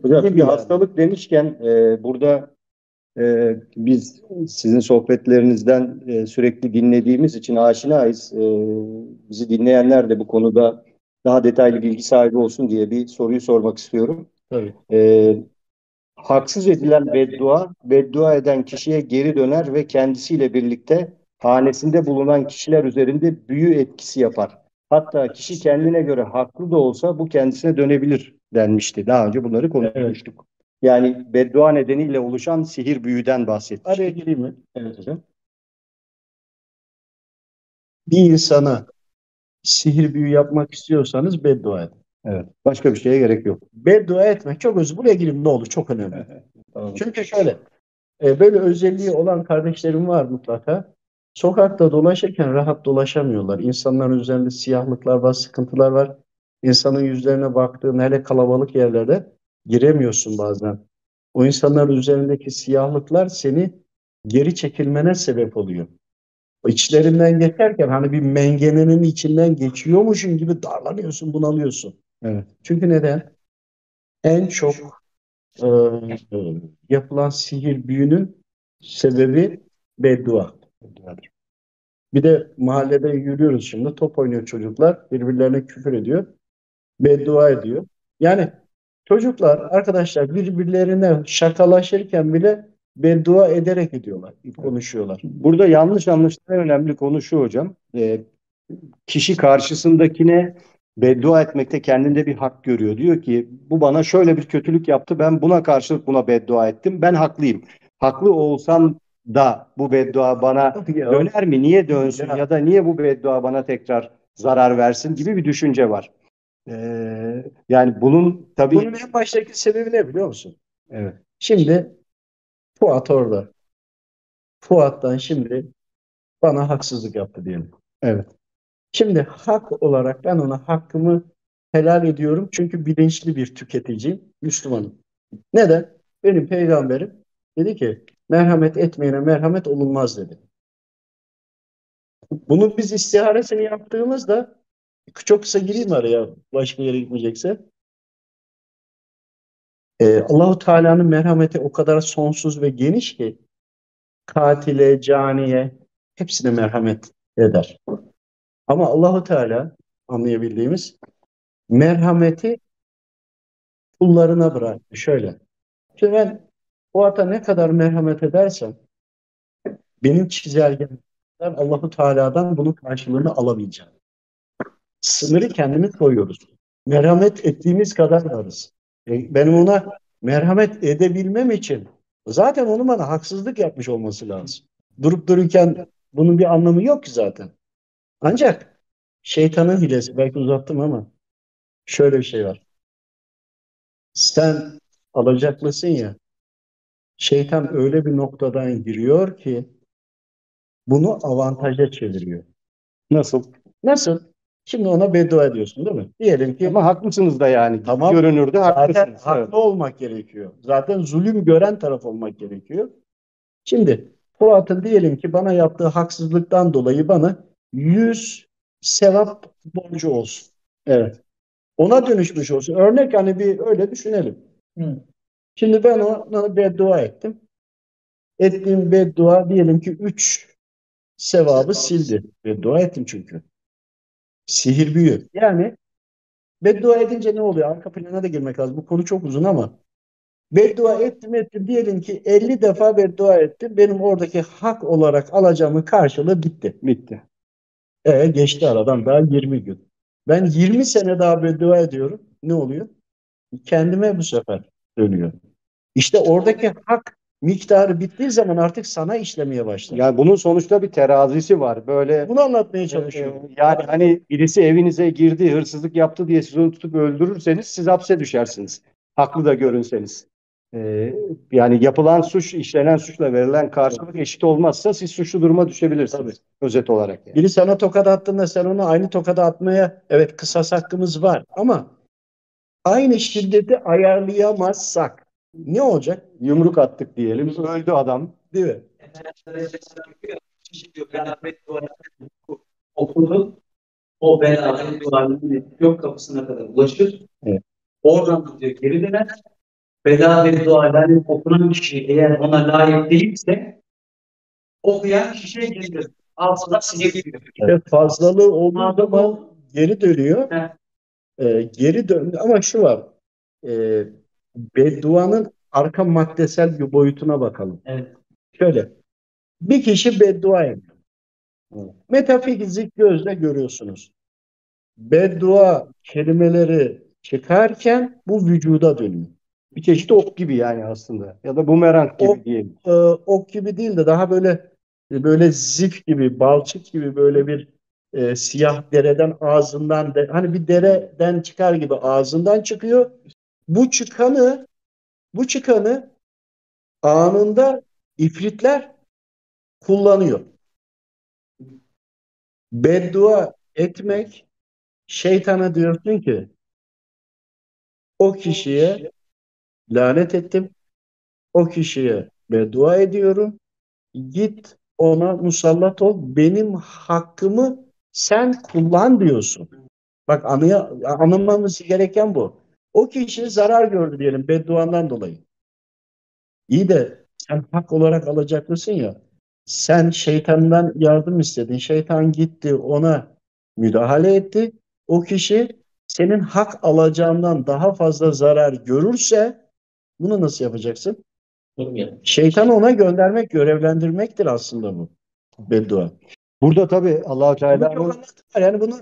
Hocam Değil mi bir yani? hastalık demişken e, burada e, biz sizin sohbetlerinizden e, sürekli dinlediğimiz için aşinayız. E, bizi dinleyenler de bu konuda daha detaylı bilgi sahibi olsun diye bir soruyu sormak istiyorum. Tabii. E, haksız edilen beddua, beddua eden kişiye geri döner ve kendisiyle birlikte hanesinde bulunan kişiler üzerinde büyü etkisi yapar. Hatta kişi kendine göre haklı da olsa bu kendisine dönebilir denmişti. Daha önce bunları konuşmuştuk. Yani beddua nedeniyle oluşan sihir büyüden bahsetmiştik. Araya gireyim mi? Evet hocam. Bir insana sihir büyü yapmak istiyorsanız beddua edin. Evet. Başka bir şeye gerek yok. Beddua etmek çok özür. Buraya gireyim ne olur çok önemli. Tamam. Çünkü şöyle e, böyle özelliği olan kardeşlerim var mutlaka. Sokakta dolaşırken rahat dolaşamıyorlar. İnsanların üzerinde siyahlıklar var, sıkıntılar var. İnsanın yüzlerine baktığın hele kalabalık yerlerde giremiyorsun bazen. O insanların üzerindeki siyahlıklar seni geri çekilmene sebep oluyor. İçlerinden geçerken hani bir mengenenin içinden geçiyormuşsun gibi darlanıyorsun, bunalıyorsun. Evet. Çünkü neden? En çok e, yapılan sihir büyünün sebebi beddua. Bir de mahallede yürüyoruz şimdi. Top oynuyor çocuklar. Birbirlerine küfür ediyor. Beddua ediyor. Yani çocuklar, arkadaşlar birbirlerine şakalaşırken bile beddua ederek ediyorlar, konuşuyorlar. Burada yanlış anlaşılan önemli konu şu hocam. Ee, kişi karşısındakine beddua etmekte kendinde bir hak görüyor. Diyor ki bu bana şöyle bir kötülük yaptı. Ben buna karşılık buna beddua ettim. Ben haklıyım. Haklı olsam da bu beddua bana döner mi? Niye dönsün? Ya. Da niye bu beddua bana tekrar zarar versin gibi bir düşünce var. Ee, yani bunun tabii Bunun en baştaki sebebi ne biliyor musun? evet. Şimdi Fuat orada. Fuat'tan şimdi bana haksızlık yaptı diyelim. Evet. Şimdi hak olarak ben ona hakkımı helal ediyorum. Çünkü bilinçli bir tüketiciyim, Müslümanım. Neden? Benim peygamberim dedi ki merhamet etmeyene merhamet olunmaz dedi. Bunu biz istiharesini yaptığımızda çok kısa gireyim araya başka yere gitmeyecekse. Ee, Allahu Teala'nın merhameti o kadar sonsuz ve geniş ki katile, caniye hepsine merhamet eder. Ama Allahu Teala anlayabildiğimiz merhameti kullarına bıraktı. Şöyle. Şimdi ben o ata ne kadar merhamet edersem benim çizelgemden Allahu Teala'dan bunun karşılığını alamayacağım. Sınırı kendimiz koyuyoruz. merhamet ettiğimiz kadar varız. E, benim ona merhamet edebilmem için zaten onun bana haksızlık yapmış olması lazım. Durup dururken bunun bir anlamı yok ki zaten. Ancak şeytanın hilesi, belki uzattım ama şöyle bir şey var. Sen alacaklısın ya, şeytan öyle bir noktadan giriyor ki bunu avantaja çeviriyor. Nasıl? Nasıl? Şimdi ona beddua ediyorsun değil mi? Diyelim ki Ama haklısınız da yani. Tamam. Görünürde zaten haklısınız. haklı Evet. olmak gerekiyor. Zaten zulüm gören taraf olmak gerekiyor. Şimdi Fuat'ın diyelim ki bana yaptığı haksızlıktan dolayı bana 100 sevap borcu olsun. Evet. Ona dönüşmüş olsun. Örnek hani bir öyle düşünelim. Şimdi ben ona beddua ettim. Ettiğim beddua diyelim ki 3 sevabı sildi. Beddua ettim çünkü. Sihir büyü. Yani beddua edince ne oluyor? Arka plana da girmek lazım. Bu konu çok uzun ama beddua ettim ettim. Diyelim ki 50 defa beddua ettim. Benim oradaki hak olarak alacağımın karşılığı bitti. Bitti. E, geçti aradan daha 20 gün. Ben 20 sene daha beddua ediyorum. Ne oluyor? Kendime bu sefer dönüyor. İşte oradaki hak miktarı bittiği zaman artık sana işlemeye başlar. Yani bunun sonuçta bir terazisi var. Böyle Bunu anlatmaya çalışıyorum. Ee, Yani hani birisi evinize girdi, hırsızlık yaptı diye siz onu tutup öldürürseniz siz hapse düşersiniz. Haklı da görünseniz. Ee, yani yapılan suç, işlenen suçla verilen karşılık eşit olmazsa siz suçlu duruma düşebilirsiniz. Özet olarak yani. Biri sana tokat attığında sen ona aynı tokada atmaya evet kısas hakkımız var ama aynı şiddeti ayarlayamazsak ne olacak? Yumruk attık diyelim, öldü adam. Değil mi? okudu. O bela duvarının yok kapısına kadar ulaşır. Evet. Oradan diyor geri döner. Bela ve duaların okunan kişi eğer ona layık değilse okuyan kişiye gelir. Altına silebiliyor. İşte fazlalığı olduğu zaman geri dönüyor. Evet. Ee, geri dön ama şu var. Ee, bedduanın arka maddesel bir boyutuna bakalım. Evet. Şöyle. Bir kişi beddua ediyor. Metafizik gözle görüyorsunuz. Beddua kelimeleri çıkarken bu vücuda dönüyor. Bir çeşit ok gibi yani aslında. Ya da bumerang gibi Ok. diyelim. Ee, ok gibi değil de daha böyle böyle zif gibi, balçık gibi böyle bir e, siyah dereden ağzından de, hani bir dereden çıkar gibi ağzından çıkıyor. Bu çıkanı bu çıkanı anında ifritler kullanıyor. Beddua etmek şeytana diyorsun ki o kişiye lanet ettim. O kişiye beddua ediyorum. Git ona musallat ol. Benim hakkımı sen kullan diyorsun. Bak anıya, anlamamız gereken bu. O kişi zarar gördü diyelim bedduandan dolayı. İyi de sen hak olarak alacaklısın ya. Sen şeytandan yardım istedin. Şeytan gitti ona müdahale etti. O kişi senin hak alacağından daha fazla zarar görürse bunu nasıl yapacaksın? Şeytanı ona göndermek, görevlendirmektir aslında bu beddua. Burada tabii Bunu çok Teala var. Yani bunu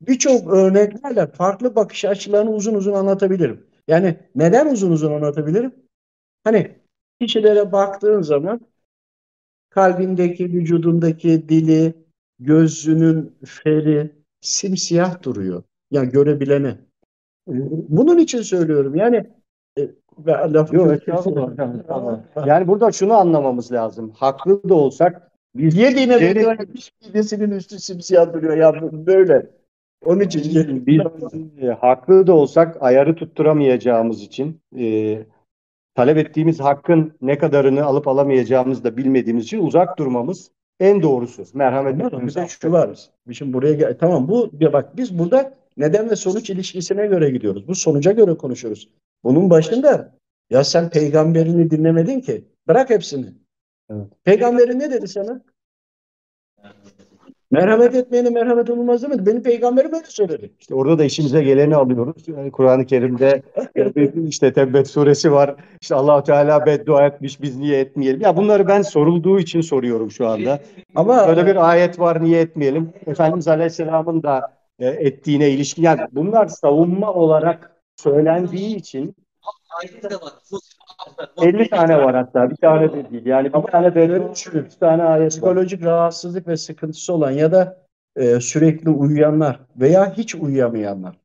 birçok örneklerle farklı bakış açılarını uzun uzun anlatabilirim. Yani neden uzun uzun anlatabilirim? Hani kişilere baktığın zaman kalbindeki, vücudundaki dili, gözünün feri simsiyah duruyor. Yani görebilene. Bunun için söylüyorum. Yani e, Yok. Yani burada şunu anlamamız lazım. Haklı da olsak biz Yediğine beddua etmiş, midesinin üstü simsiyah duruyor. Ya böyle. Onun için biz e, haklı da olsak ayarı tutturamayacağımız için e, talep ettiğimiz hakkın ne kadarını alıp alamayacağımızı da bilmediğimiz için uzak durmamız en doğrusu. Merhamet etmemiz. de şu var. Şimdi buraya gel. Tamam bu ya bak biz burada neden ve sonuç ilişkisine göre gidiyoruz. Bu sonuca göre konuşuyoruz. Bunun başında ya sen peygamberini dinlemedin ki. Bırak hepsini. Evet. Peygamberin ne dedi sana? Merhamet etmeyene merhamet olmaz demedi. Benim peygamberim böyle söyledi. İşte orada da işimize geleni alıyoruz. Yani Kur'an-ı Kerim'de işte Tebbet suresi var. İşte Allah Teala beddua etmiş biz niye etmeyelim? Ya bunları ben sorulduğu için soruyorum şu anda. Ama Böyle bir ayet var niye etmeyelim? Efendimiz Aleyhisselam'ın da e, ettiğine ilişkin. Yani bunlar savunma olarak söylendiği için Ayette de var. 50 tane var hatta. Bir tane de değil. Yani bir tane de 3 tane ayet var. Psikolojik rahatsızlık ve sıkıntısı olan ya da e, sürekli uyuyanlar veya hiç uyuyamayanlar.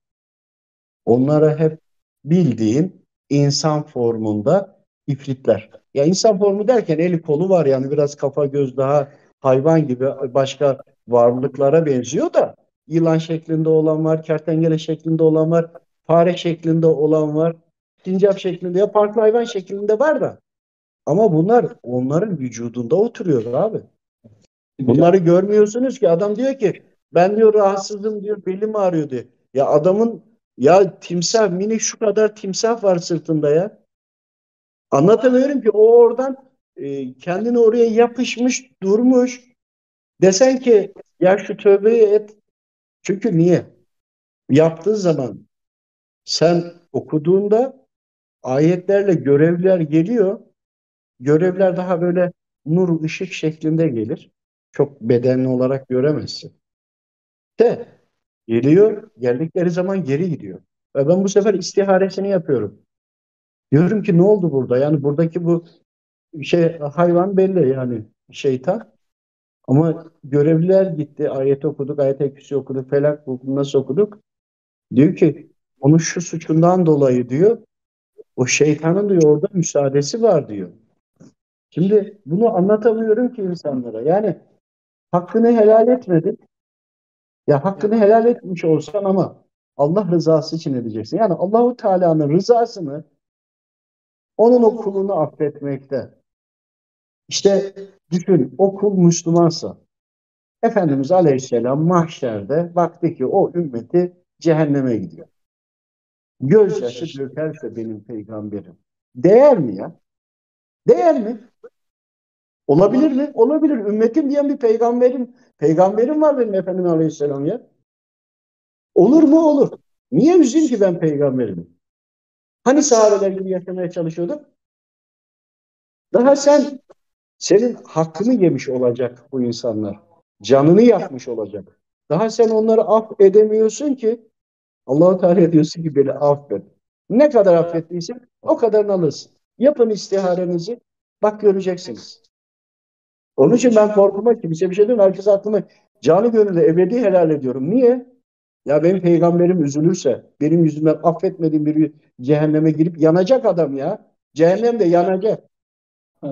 Onlara hep bildiğin insan formunda ifritler. Ya insan formu derken eli kolu var yani biraz kafa göz daha hayvan gibi başka varlıklara benziyor da yılan şeklinde olan var, kertenkele şeklinde olan var, fare şeklinde olan var, sincap şeklinde ya farklı hayvan şeklinde var da ama bunlar onların vücudunda oturuyor abi. Bunları görmüyorsunuz ki adam diyor ki ben diyor rahatsızım diyor belim ağrıyor diyor. Ya adamın ya timsah mini şu kadar timsah var sırtında ya. Anlatamıyorum ki o oradan e, kendini oraya yapışmış durmuş. Desen ki ya şu tövbeyi et. Çünkü niye? Yaptığı zaman sen okuduğunda ayetlerle görevler geliyor. Görevler daha böyle nur ışık şeklinde gelir. Çok bedenli olarak göremezsin. De geliyor, geldikleri zaman geri gidiyor. Ve ben bu sefer istiharesini yapıyorum. Diyorum ki ne oldu burada? Yani buradaki bu şey hayvan belli yani şeytan. Ama görevliler gitti. Ayet okuduk, ayet kürsü okuduk, felak nasıl okuduk? Diyor ki onun şu suçundan dolayı diyor o şeytanın diyor orada müsaadesi var diyor. Şimdi bunu anlatamıyorum ki insanlara. Yani hakkını helal etmedin. Ya hakkını helal etmiş olsan ama Allah rızası için edeceksin. Yani Allahu Teala'nın rızasını onun o kulunu affetmekte. İşte düşün o kul Müslümansa Efendimiz Aleyhisselam mahşerde baktı ki o ümmeti cehenneme gidiyor. Gözyaşı dökerse benim peygamberim. Değer mi ya? Değer mi? Olabilir mi? Olabilir. Ümmetim diyen bir peygamberim, peygamberim var benim Efendimiz Aleyhisselam ya. Olur mu? Olur. Niye üzeyim ki ben peygamberimi? Hani sahabeler gibi yaşamaya çalışıyorduk? Daha sen senin hakkını yemiş olacak bu insanlar. Canını yakmış olacak. Daha sen onları af edemiyorsun ki Allah-u Teala diyorsun ki beni affet. Ne kadar affettiysen o kadarını alırsın. Yapın istiharenizi. Bak göreceksiniz. Onun için ben korkuma kimse bir şey demiyorum. Herkes aklıma canı gönülde ebedi helal ediyorum. Niye? Ya benim peygamberim üzülürse, benim yüzümden affetmediğim bir cehenneme girip yanacak adam ya. Cehennemde yanacak.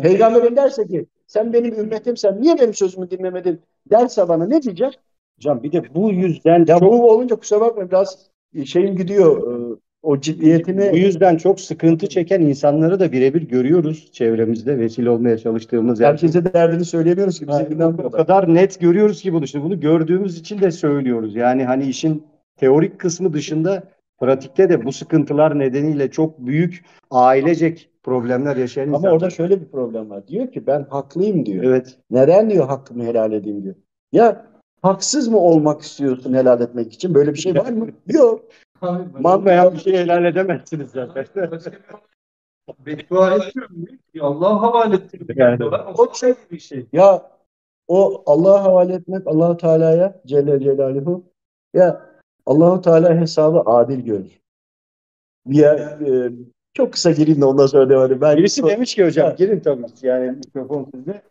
Peygamberim derse ki sen benim ümmetimsen niye benim sözümü dinlemedin derse bana ne diyecek? Hocam bir de bu yüzden Ya çok bu olunca kusura bakma biraz şeyim gidiyor. e, O ciddiyetini bu yüzden çok sıkıntı çeken insanları da birebir görüyoruz çevremizde vesile olmaya çalıştığımız yani herkese de derdini söyleyemiyoruz ki bize Yani o kadar. kadar net görüyoruz ki bunu işte bunu gördüğümüz için de söylüyoruz. Yani hani işin teorik kısmı dışında pratikte de bu sıkıntılar nedeniyle çok büyük ailecek problemler yaşayan Ama insanlar. orada şöyle bir problem var. Diyor ki ben haklıyım diyor. evet Neden diyor hakkımı helal edeyim diyor. Ya haksız mı olmak istiyorsun helal etmek için? Böyle bir şey var mı? Yok. Manmayan bir şey helal edemezsiniz zaten. Beddua etmiyorum. diyor ki, Allah'a havale ettim. Yani. O şey bir şey. Ya o Allah'a havale etmek Allahu Teala'ya Celle Celaluhu ya Allahu Teala hesabı adil görür. Ya e, çok kısa gireyim de ondan sonra devam edeyim. Ben Birisi demiş ki hocam girin tabii yani mikrofon sizde.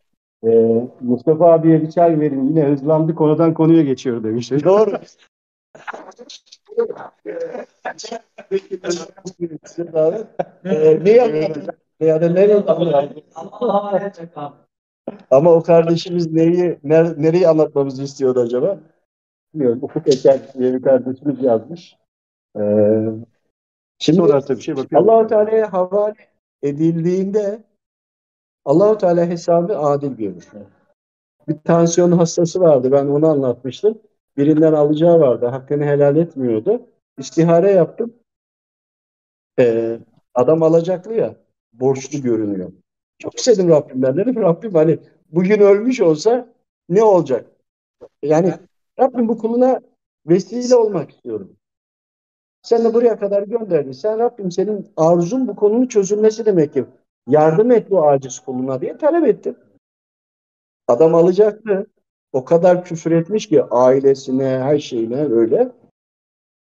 Ee, Mustafa abiye bir çay verin yine hızlandı konudan konuya geçiyor demiş. Doğru. Ee, neyi anlatacak? Yani abi. Ama o kardeşimiz neyi, ner- nereyi anlatmamızı istiyordu acaba? Bilmiyorum. Ufuk Eker diye bir kardeşimiz yazmış. Ee, Şimdi sorarsa bir şey bakıyorum. Allahu Teala'ya havale edildiğinde Allahu Teala hesabı adil görür. Bir tansiyon hastası vardı. Ben onu anlatmıştım. Birinden alacağı vardı. Hakkını helal etmiyordu. İstihare yaptım. Ee, adam alacaklı ya. Borçlu görünüyor. Çok istedim Rabbimden. Dedim Rabbim hani bugün ölmüş olsa ne olacak? Yani Rabbim bu kuluna vesile olmak istiyorum. Sen de buraya kadar gönderdin. Sen Rabbim senin arzun bu konunun çözülmesi demek ki. Yardım et bu aciz kuluna diye talep ettim. Adam alacaktı. o kadar küfür etmiş ki ailesine, her şeyine öyle.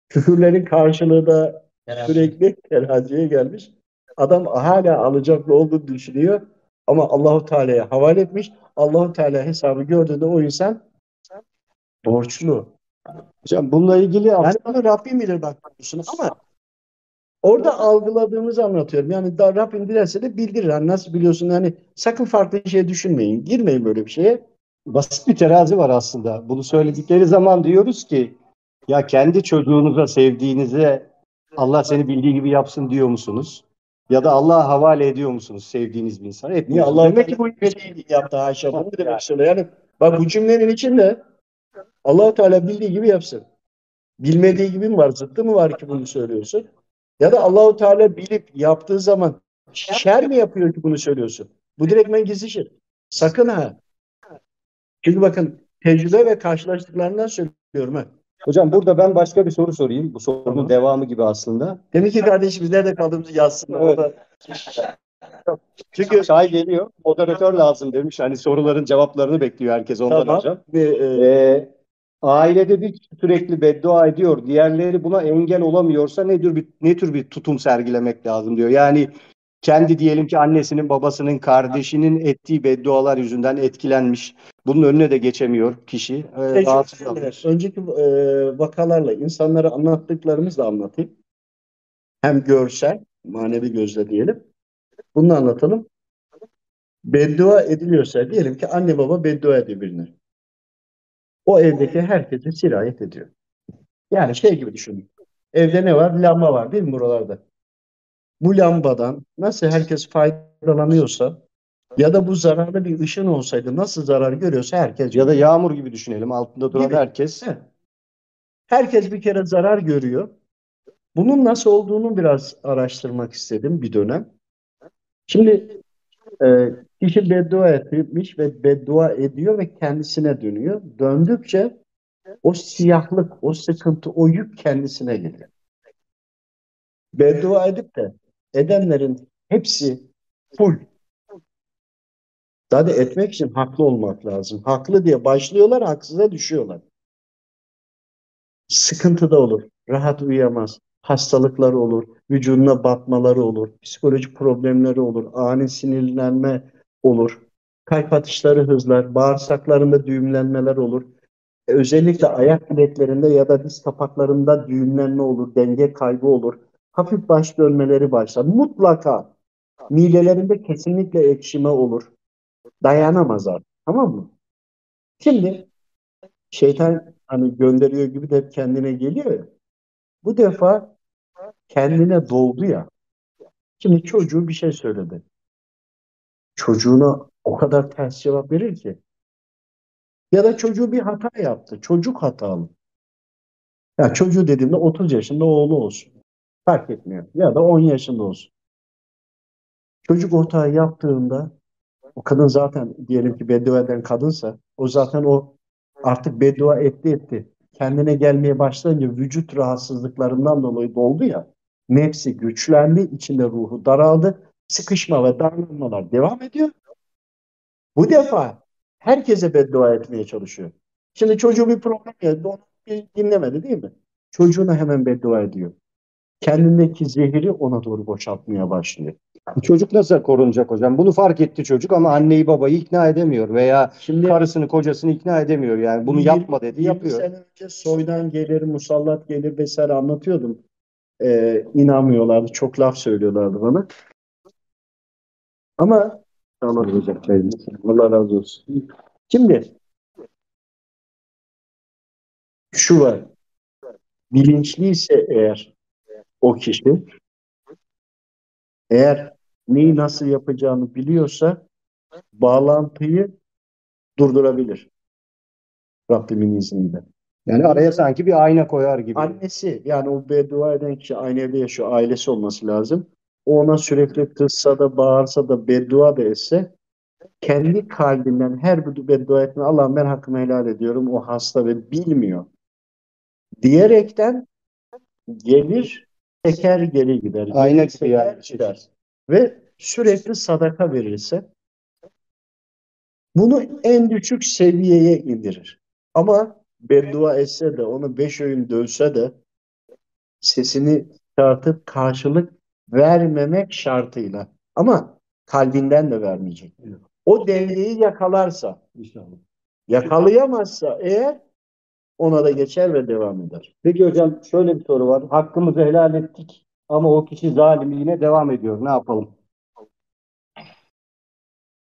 Küfürlerin karşılığı da sürekli teraziye gelmiş. Adam hala alacaklı olduğunu düşünüyor ama Allahu Teala'ya havale etmiş. Allahu Teala hesabı gördüğünde o insan borçlu. Hocam bununla ilgili Yani bunu Rabbim bilir bak ama orada algıladığımızı anlatıyorum. Yani da Rabbim dilerse de bildirir. Hani nasıl biliyorsun yani sakın farklı şey düşünmeyin. Girmeyin böyle bir şeye. basit bir terazi var aslında. Bunu söyledikleri zaman diyoruz ki ya kendi çocuğunuza, sevdiğinize Allah seni bildiği gibi yapsın diyor musunuz? Ya da Allah'a havale ediyor musunuz sevdiğiniz bir insana? Hep Niye Allah demek ki bu şey yaptı haşa bunu demek istiyor. Yani bak bu cümlenin içinde Allah Teala bildiği gibi yapsın. Bilmediği gibi mi var? Zıttı mı var ki bunu söylüyorsun? Ya da Allahu Teala bilip yaptığı zaman şer mi yapıyor ki bunu söylüyorsun? Bu direktmen gizli şirk. Sakın ha. Çünkü bakın tecrübe ve karşılaştıklarından söylüyorum ha. Hocam burada ben başka bir soru sorayım. Bu sorunun Tamam. devamı gibi aslında. Demek ki kardeşimiz nerede kaldığımızı yazsın. Evet. Çünkü Çay geliyor. Moderatör lazım demiş. Hani soruların cevaplarını bekliyor herkes ondan Tamam. hocam. e, Ee, ailede bir sürekli beddua ediyor. Diğerleri buna engel olamıyorsa ne tür bir ne tür bir tutum sergilemek lazım diyor. Yani kendi diyelim ki annesinin, babasının, kardeşinin ettiği beddualar yüzünden etkilenmiş. Bunun önüne de geçemiyor kişi. Ee, rahatsız önceki e, vakalarla insanlara anlattıklarımızla anlatayım. Hem görsel, manevi gözle diyelim. Bunu anlatalım. Beddua ediliyorsa diyelim ki anne baba beddua ediyor birine. O evdeki herkese sirayet ediyor. Yani şey gibi düşünün. Evde ne var? Lamba var değil mi buralarda? Bu lambadan nasıl herkes faydalanıyorsa ya da bu zararlı bir ışın olsaydı nasıl zarar görüyorsa herkes Ya da yağmur gibi düşünelim. Altında duran Gibi. herkes. He. Herkes bir kere zarar görüyor. Bunun nasıl olduğunu biraz araştırmak istedim bir dönem. Şimdi e, kişi beddua etmiş ve beddua ediyor ve kendisine dönüyor. Döndükçe o siyahlık, o sıkıntı, o yük kendisine geliyor. Beddua edip de edenlerin hepsi full. Zaten etmek için haklı olmak lazım. Haklı diye başlıyorlar, haksıza düşüyorlar. Sıkıntı da olur. Rahat uyuyamaz. Hastalıkları olur. Vücuduna batmaları olur. Psikolojik problemleri olur. Ani sinirlenme olur. Kalp atışları hızlar. Bağırsaklarında düğümlenmeler olur. E, Özellikle ayak bileklerinde ya da diz kapaklarında düğümlenme olur. Denge kaybı olur. Hafif baş dönmeleri başlar. Mutlaka midelerinde kesinlikle ekşime olur. Dayanamazlar. Tamam mı? Şimdi şeytan hani gönderiyor gibi de hep kendine geliyor ya. Bu defa kendine doldu ya. Şimdi çocuğu bir şey söyledi. Çocuğuna o kadar ters cevap verir ki. Ya da çocuğu bir hata yaptı. Çocuk hatalı. Ya çocuğu dediğimde 30 yaşında oğlu olsun. Fark etmiyor. Ya da 10 yaşında olsun. Çocuk o hatayı yaptığında o kadın zaten diyelim ki beddua eden kadınsa o zaten o artık beddua etti etti. Kendine gelmeye başlayınca vücut rahatsızlıklarından dolayı doldu ya. Nefsi güçlendi, içinde ruhu daraldı. Sıkışma ve darlanmalar devam ediyor. Bu defa herkese beddua etmeye çalışıyor. Şimdi çocuğu bir problem geldi, onu dinlemedi değil mi? Çocuğuna hemen beddua ediyor. Kendindeki zehiri ona doğru boşaltmaya başlıyor. Çocuk nasıl korunacak hocam? Bunu fark etti çocuk ama anneyi babayı ikna edemiyor veya Şimdi karısını kocasını ikna edemiyor. Yani bunu Yirmi- yapma dedi 20 yapıyor. sene önce soydan gelir, musallat gelir vesaire anlatıyordum. Ee, inanmıyorlardı. Çok laf söylüyorlardı bana. Ama Allah razı olsun. Şimdi şu var. Bilinçliyse eğer o kişi eğer neyi nasıl yapacağını biliyorsa bağlantıyı durdurabilir. Rabbimin izniyle. Yani araya sanki bir ayna koyar gibi. Annesi yani o beddua eden kişi aynı evde yaşıyor. Ailesi olması lazım. O ona sürekli kızsa da bağırsa da beddua da etse kendi kalbinden her bir beddua etme Allah'ım ben hakkımı helal ediyorum. O hasta ve bilmiyor. Diyerekten gelir teker geri gider. Ayna gibi yani. gider. Ve sürekli sadaka verirse Bunu en düşük seviyeye indirir. Ama beddua etse de onu beş öğün dövse de sesini çıkartıp karşılık vermemek şartıyla. Ama kalbinden de vermeyecek. O dengeyi yakalarsa, İnşallah. yakalayamazsa eğer ona da geçer ve devam eder. Peki hocam şöyle bir soru var. Hakkımızı helal ettik ama o kişi zalimliğine devam ediyor. Ne yapalım?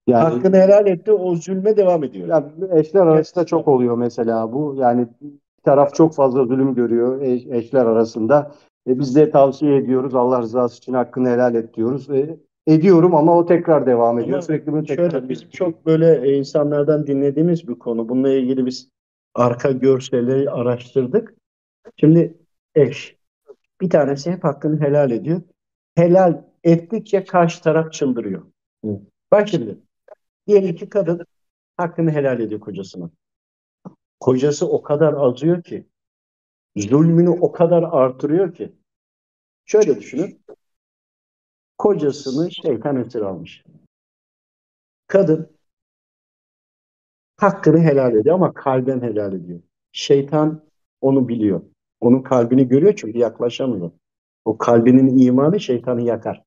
Yani, Hakkını helal etti, o zulme devam ediyor. yani eşler arasında çok oluyor mesela bu. Yani bir taraf çok fazla zulüm görüyor eş- eşler arasında. E, biz de tavsiye ediyoruz. Allah rızası için hakkını helal et diyoruz. E, ediyorum ama o tekrar devam ediyor. Ama Sürekli bunu tekrar Şöyle bizim çok böyle e, insanlardan dinlediğimiz bir konu. Bununla ilgili biz arka görselleri araştırdık. Şimdi eş. Bir tanesi hep hakkını helal ediyor. Helal ettikçe karşı taraf çıldırıyor. Evet. Bak şimdi. Diyelim ki kadın hakkını helal ediyor kocasına. Kocası o kadar azıyor ki zulmünü o kadar artırıyor ki şöyle düşünün. Kocasını şeytan esir almış. Kadın hakkını helal ediyor ama kalben helal ediyor. Şeytan onu biliyor. Onun kalbini görüyor çünkü yaklaşamıyor. O kalbinin imanı şeytanı yakar.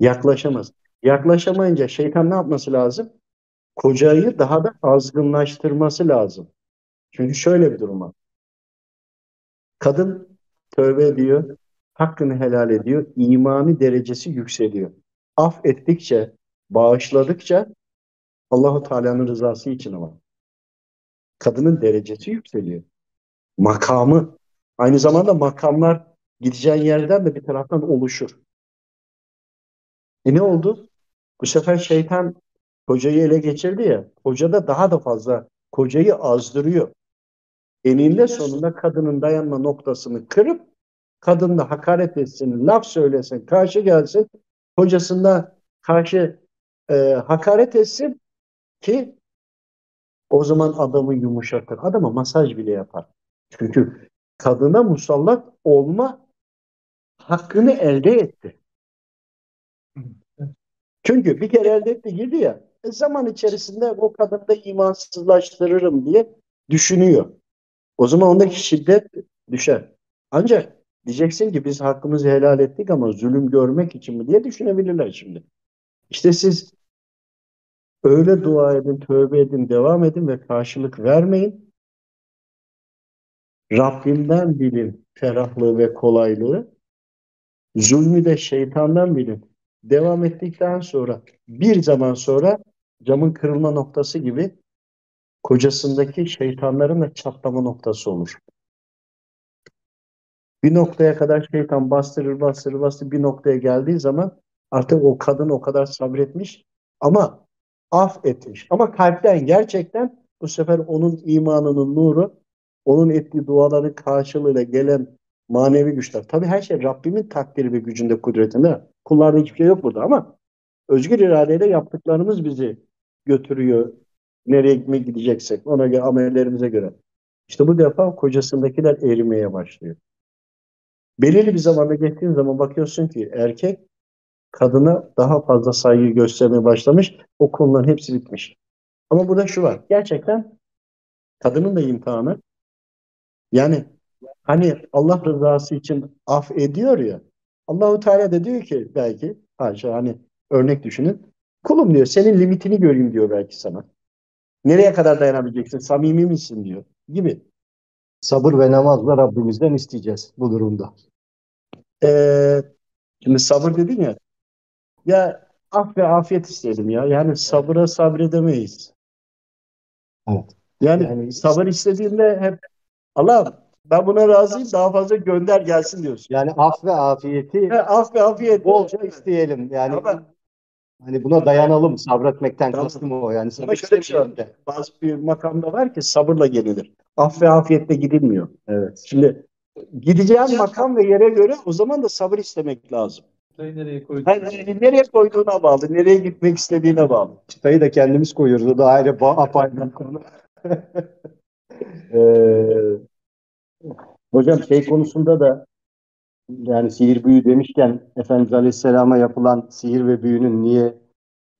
Yaklaşamaz. Yaklaşamayınca şeytan ne yapması lazım? Kocayı daha da azgınlaştırması lazım. Çünkü şöyle bir durum var. Kadın tövbe ediyor, hakkını helal ediyor, imani derecesi yükseliyor. Affettikçe, bağışladıkça Allahu Teala'nın rızası için ama kadının derecesi yükseliyor. Makamı, aynı zamanda makamlar gideceğin yerden de bir taraftan oluşur. E ne oldu? Bu sefer şeytan kocayı ele geçirdi ya, koca da daha da fazla kocayı azdırıyor. Eninde sonunda kadının dayanma noktasını kırıp kadın da hakaret etsin, laf söylesin, karşı gelsin, kocasına karşı e, hakaret etsin ki o zaman adamı yumuşatır. Adama masaj bile yapar. Çünkü kadına musallat olma hakkını elde etti. Çünkü bir kere elde etti girdi ya zaman içerisinde o kadını da imansızlaştırırım diye düşünüyor. O zaman ondaki şiddet düşer. Ancak diyeceksin ki biz hakkımızı helal ettik ama zulüm görmek için mi diye düşünebilirler şimdi. İşte siz öyle dua edin, tövbe edin, devam edin ve karşılık vermeyin. Rabbimden bilin ferahlığı ve kolaylığı. Zulmü de şeytandan bilin. Devam ettikten sonra bir zaman sonra camın kırılma noktası gibi kocasındaki şeytanların da çatlama noktası olur. Bir noktaya kadar şeytan bastırır bastırır bastırır bir noktaya geldiği zaman artık o kadın o kadar sabretmiş ama af etmiş. Ama kalpten gerçekten bu sefer onun imanının nuru, onun ettiği duaların karşılığıyla gelen manevi güçler. Tabii her şey Rabbimin takdiri ve gücünde, kudretinde. Kullarda hiçbir şey yok burada ama özgür iradeyle yaptıklarımız bizi götürüyor. Nereye mi gideceksek ona göre amellerimize göre. İşte bu defa kocasındakiler erimeye başlıyor. Belirli bir zamanda geçtiğin zaman bakıyorsun ki erkek kadına daha fazla saygı göstermeye başlamış. O konuların hepsi bitmiş. Ama burada şu var. Gerçekten kadının da imtihanı. Yani hani Allah rızası için af ediyor ya. Allahu Teala da diyor ki belki haşa hani örnek düşünün. Kulum diyor senin limitini göreyim diyor belki sana. Nereye kadar dayanabileceksin? Samimi misin diyor gibi. sabır ve namazla Rabbimizden isteyeceğiz bu durumda. Ee, şimdi sabır dedin ya. Ya af ve afiyet isteyelim ya. Yani sabıra sabredemeyiz. Evet. Yani, Yani- sabır istediğinde hep Allah'ım ben buna razıyım daha fazla gönder gelsin diyorsun. Yani af ve afiyeti Ha, af ve afiyet. bolca isteyelim. Yani Ama- hani buna dayanalım. Sabretmekten Tamam. kastım o. Yani sabır Ama şöyle bir şey var. de. Bazı bir makamda var ki sabırla gelinir. Af ve afiyetle gidilmiyor. Evet. Şimdi gideceğin makam ve yere göre o zaman da sabır istemek lazım. Sayı nereye koyduk? Yani nereye koyduğuna bağlı, nereye gitmek istediğine bağlı. Çıtayı da kendimiz koyuyoruz. O da ayrı apayrı bir konu. Ee, hocam şey konusunda da yani sihir büyü demişken Efendimiz Aleyhisselam'a yapılan sihir ve büyünün niye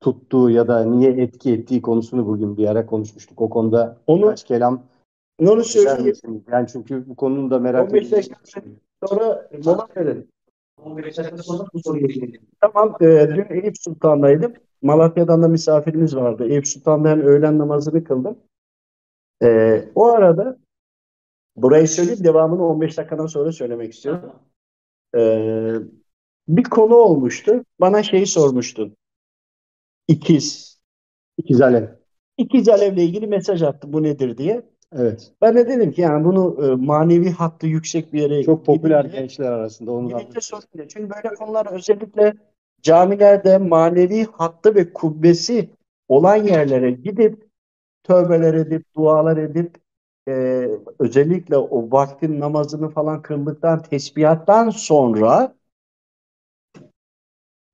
tuttuğu ya da niye etki ettiği konusunu bugün bir ara konuşmuştuk. O konuda Onu, birkaç kelam onu söyleyeyim. misiniz? Yani çünkü bu konunun da merak 15 edildiği dakika sonra mola verelim. 15 dakika sonra bu gidelim. Tamam, e, dün Eyüp Sultan'daydım. Malatya'dan da misafirimiz vardı. Eyüp Sultan'da hem öğlen namazını kıldım. E, o arada burayı söyleyeyim, devamını 15 dakikadan sonra söylemek istiyorum. E, bir konu olmuştu. Bana şeyi sormuştun. İkiz. İkiz Alev. İkiz Alev'le ilgili mesaj attı. Bu nedir diye. Evet. Ben de dedim ki yani bunu e, manevi hattı yüksek bir yere Çok popüler gidince- gençler arasında onu sorun Çünkü böyle konular özellikle camilerde manevi hattı ve kubbesi olan yerlere gidip tövbeler edip, dualar edip e, özellikle o vaktin namazını falan kıldıktan, tesbihattan sonra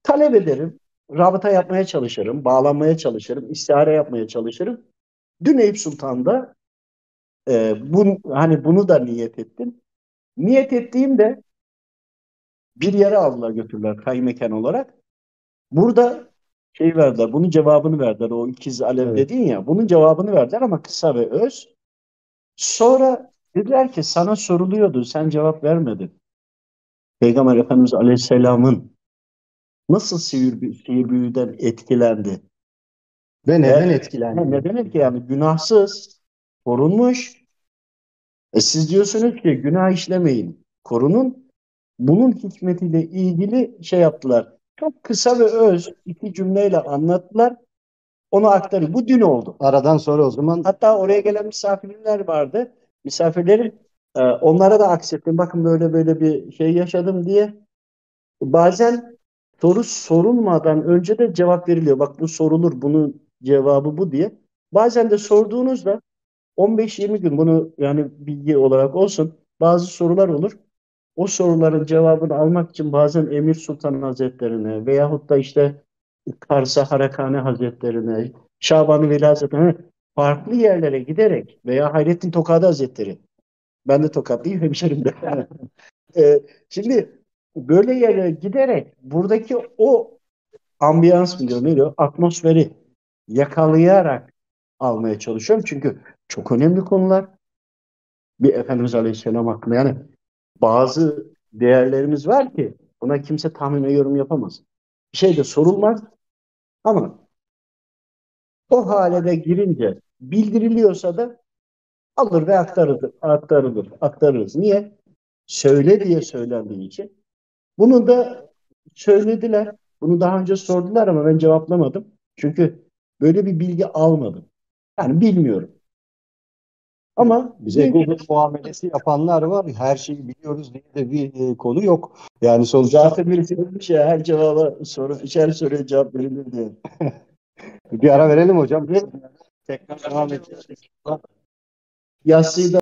talep ederim. Rabıta yapmaya çalışırım, bağlanmaya çalışırım, istihare yapmaya çalışırım. Dün Eyüp Sultan'da e, bu, hani bunu da niyet ettim. Niyet ettiğimde bir yere aldılar götürdüler kaymekan olarak. Burada şey verdiler, bunun cevabını verdiler. O ikiz alev Evet. dedin ya, bunun cevabını verdiler ama kısa ve öz. Sonra dediler ki sana soruluyordu, sen cevap vermedin. Peygamber Efendimiz Aleyhisselam'ın nasıl sihir, sihir büyüden etkilendi? ve neden Ha, etkilendi? neden etki yani günahsız, korunmuş. E siz diyorsunuz ki günah işlemeyin, korunun. Bunun hikmetiyle ilgili şey yaptılar. Çok kısa ve öz iki cümleyle anlattılar. Onu aktarıyor. Bu dün oldu. Aradan sonra o zaman Hatta oraya gelen misafirler vardı. Misafirlerim e, onlara da aksettim. Bakın böyle böyle bir şey yaşadım diye. Bazen soru sorulmadan önce de cevap veriliyor. Bak bu sorulur, bunun cevabı bu diye. Bazen de sorduğunuzda 15-20 gün bunu yani bilgi olarak olsun bazı sorular olur. O soruların cevabını almak için bazen Emir Sultan Hazretlerine veyahut da işte Karsa Harakani Hazretlerine, Şaban-ı Veli Hazretlerine farklı yerlere giderek veya Hayrettin Tokadi Hazretleri. Ben de Tokatlıyım hemşerim de. Ee, şimdi böyle yerlere giderek buradaki o ambiyans mı diyor, ne diyor? Atmosferi yakalayarak almaya çalışıyorum. Çünkü çok önemli konular. Bir Efendimiz Aleyhisselam hakkında yani bazı değerlerimiz var ki buna kimse tahmin ve yorum yapamaz. Şey de sorulmaz ama o hale de girince bildiriliyorsa da alır ve aktarılır, aktarılır, aktarırız. Niye? Söyle diye söylendiği için. Bunu da söylediler. Bunu daha önce sordular ama ben cevaplamadım. Çünkü böyle bir bilgi almadım. Yani bilmiyorum. Ama bize Google muamelesi yapanlar var. Her şeyi biliyoruz diye de bir e, konu yok. Yani sonuçta zaten birisi demiş ya her cevaba soru, her soruya cevap verilir diye. bir ara verelim hocam. Tekrar devam edeceğiz. Yassıyı da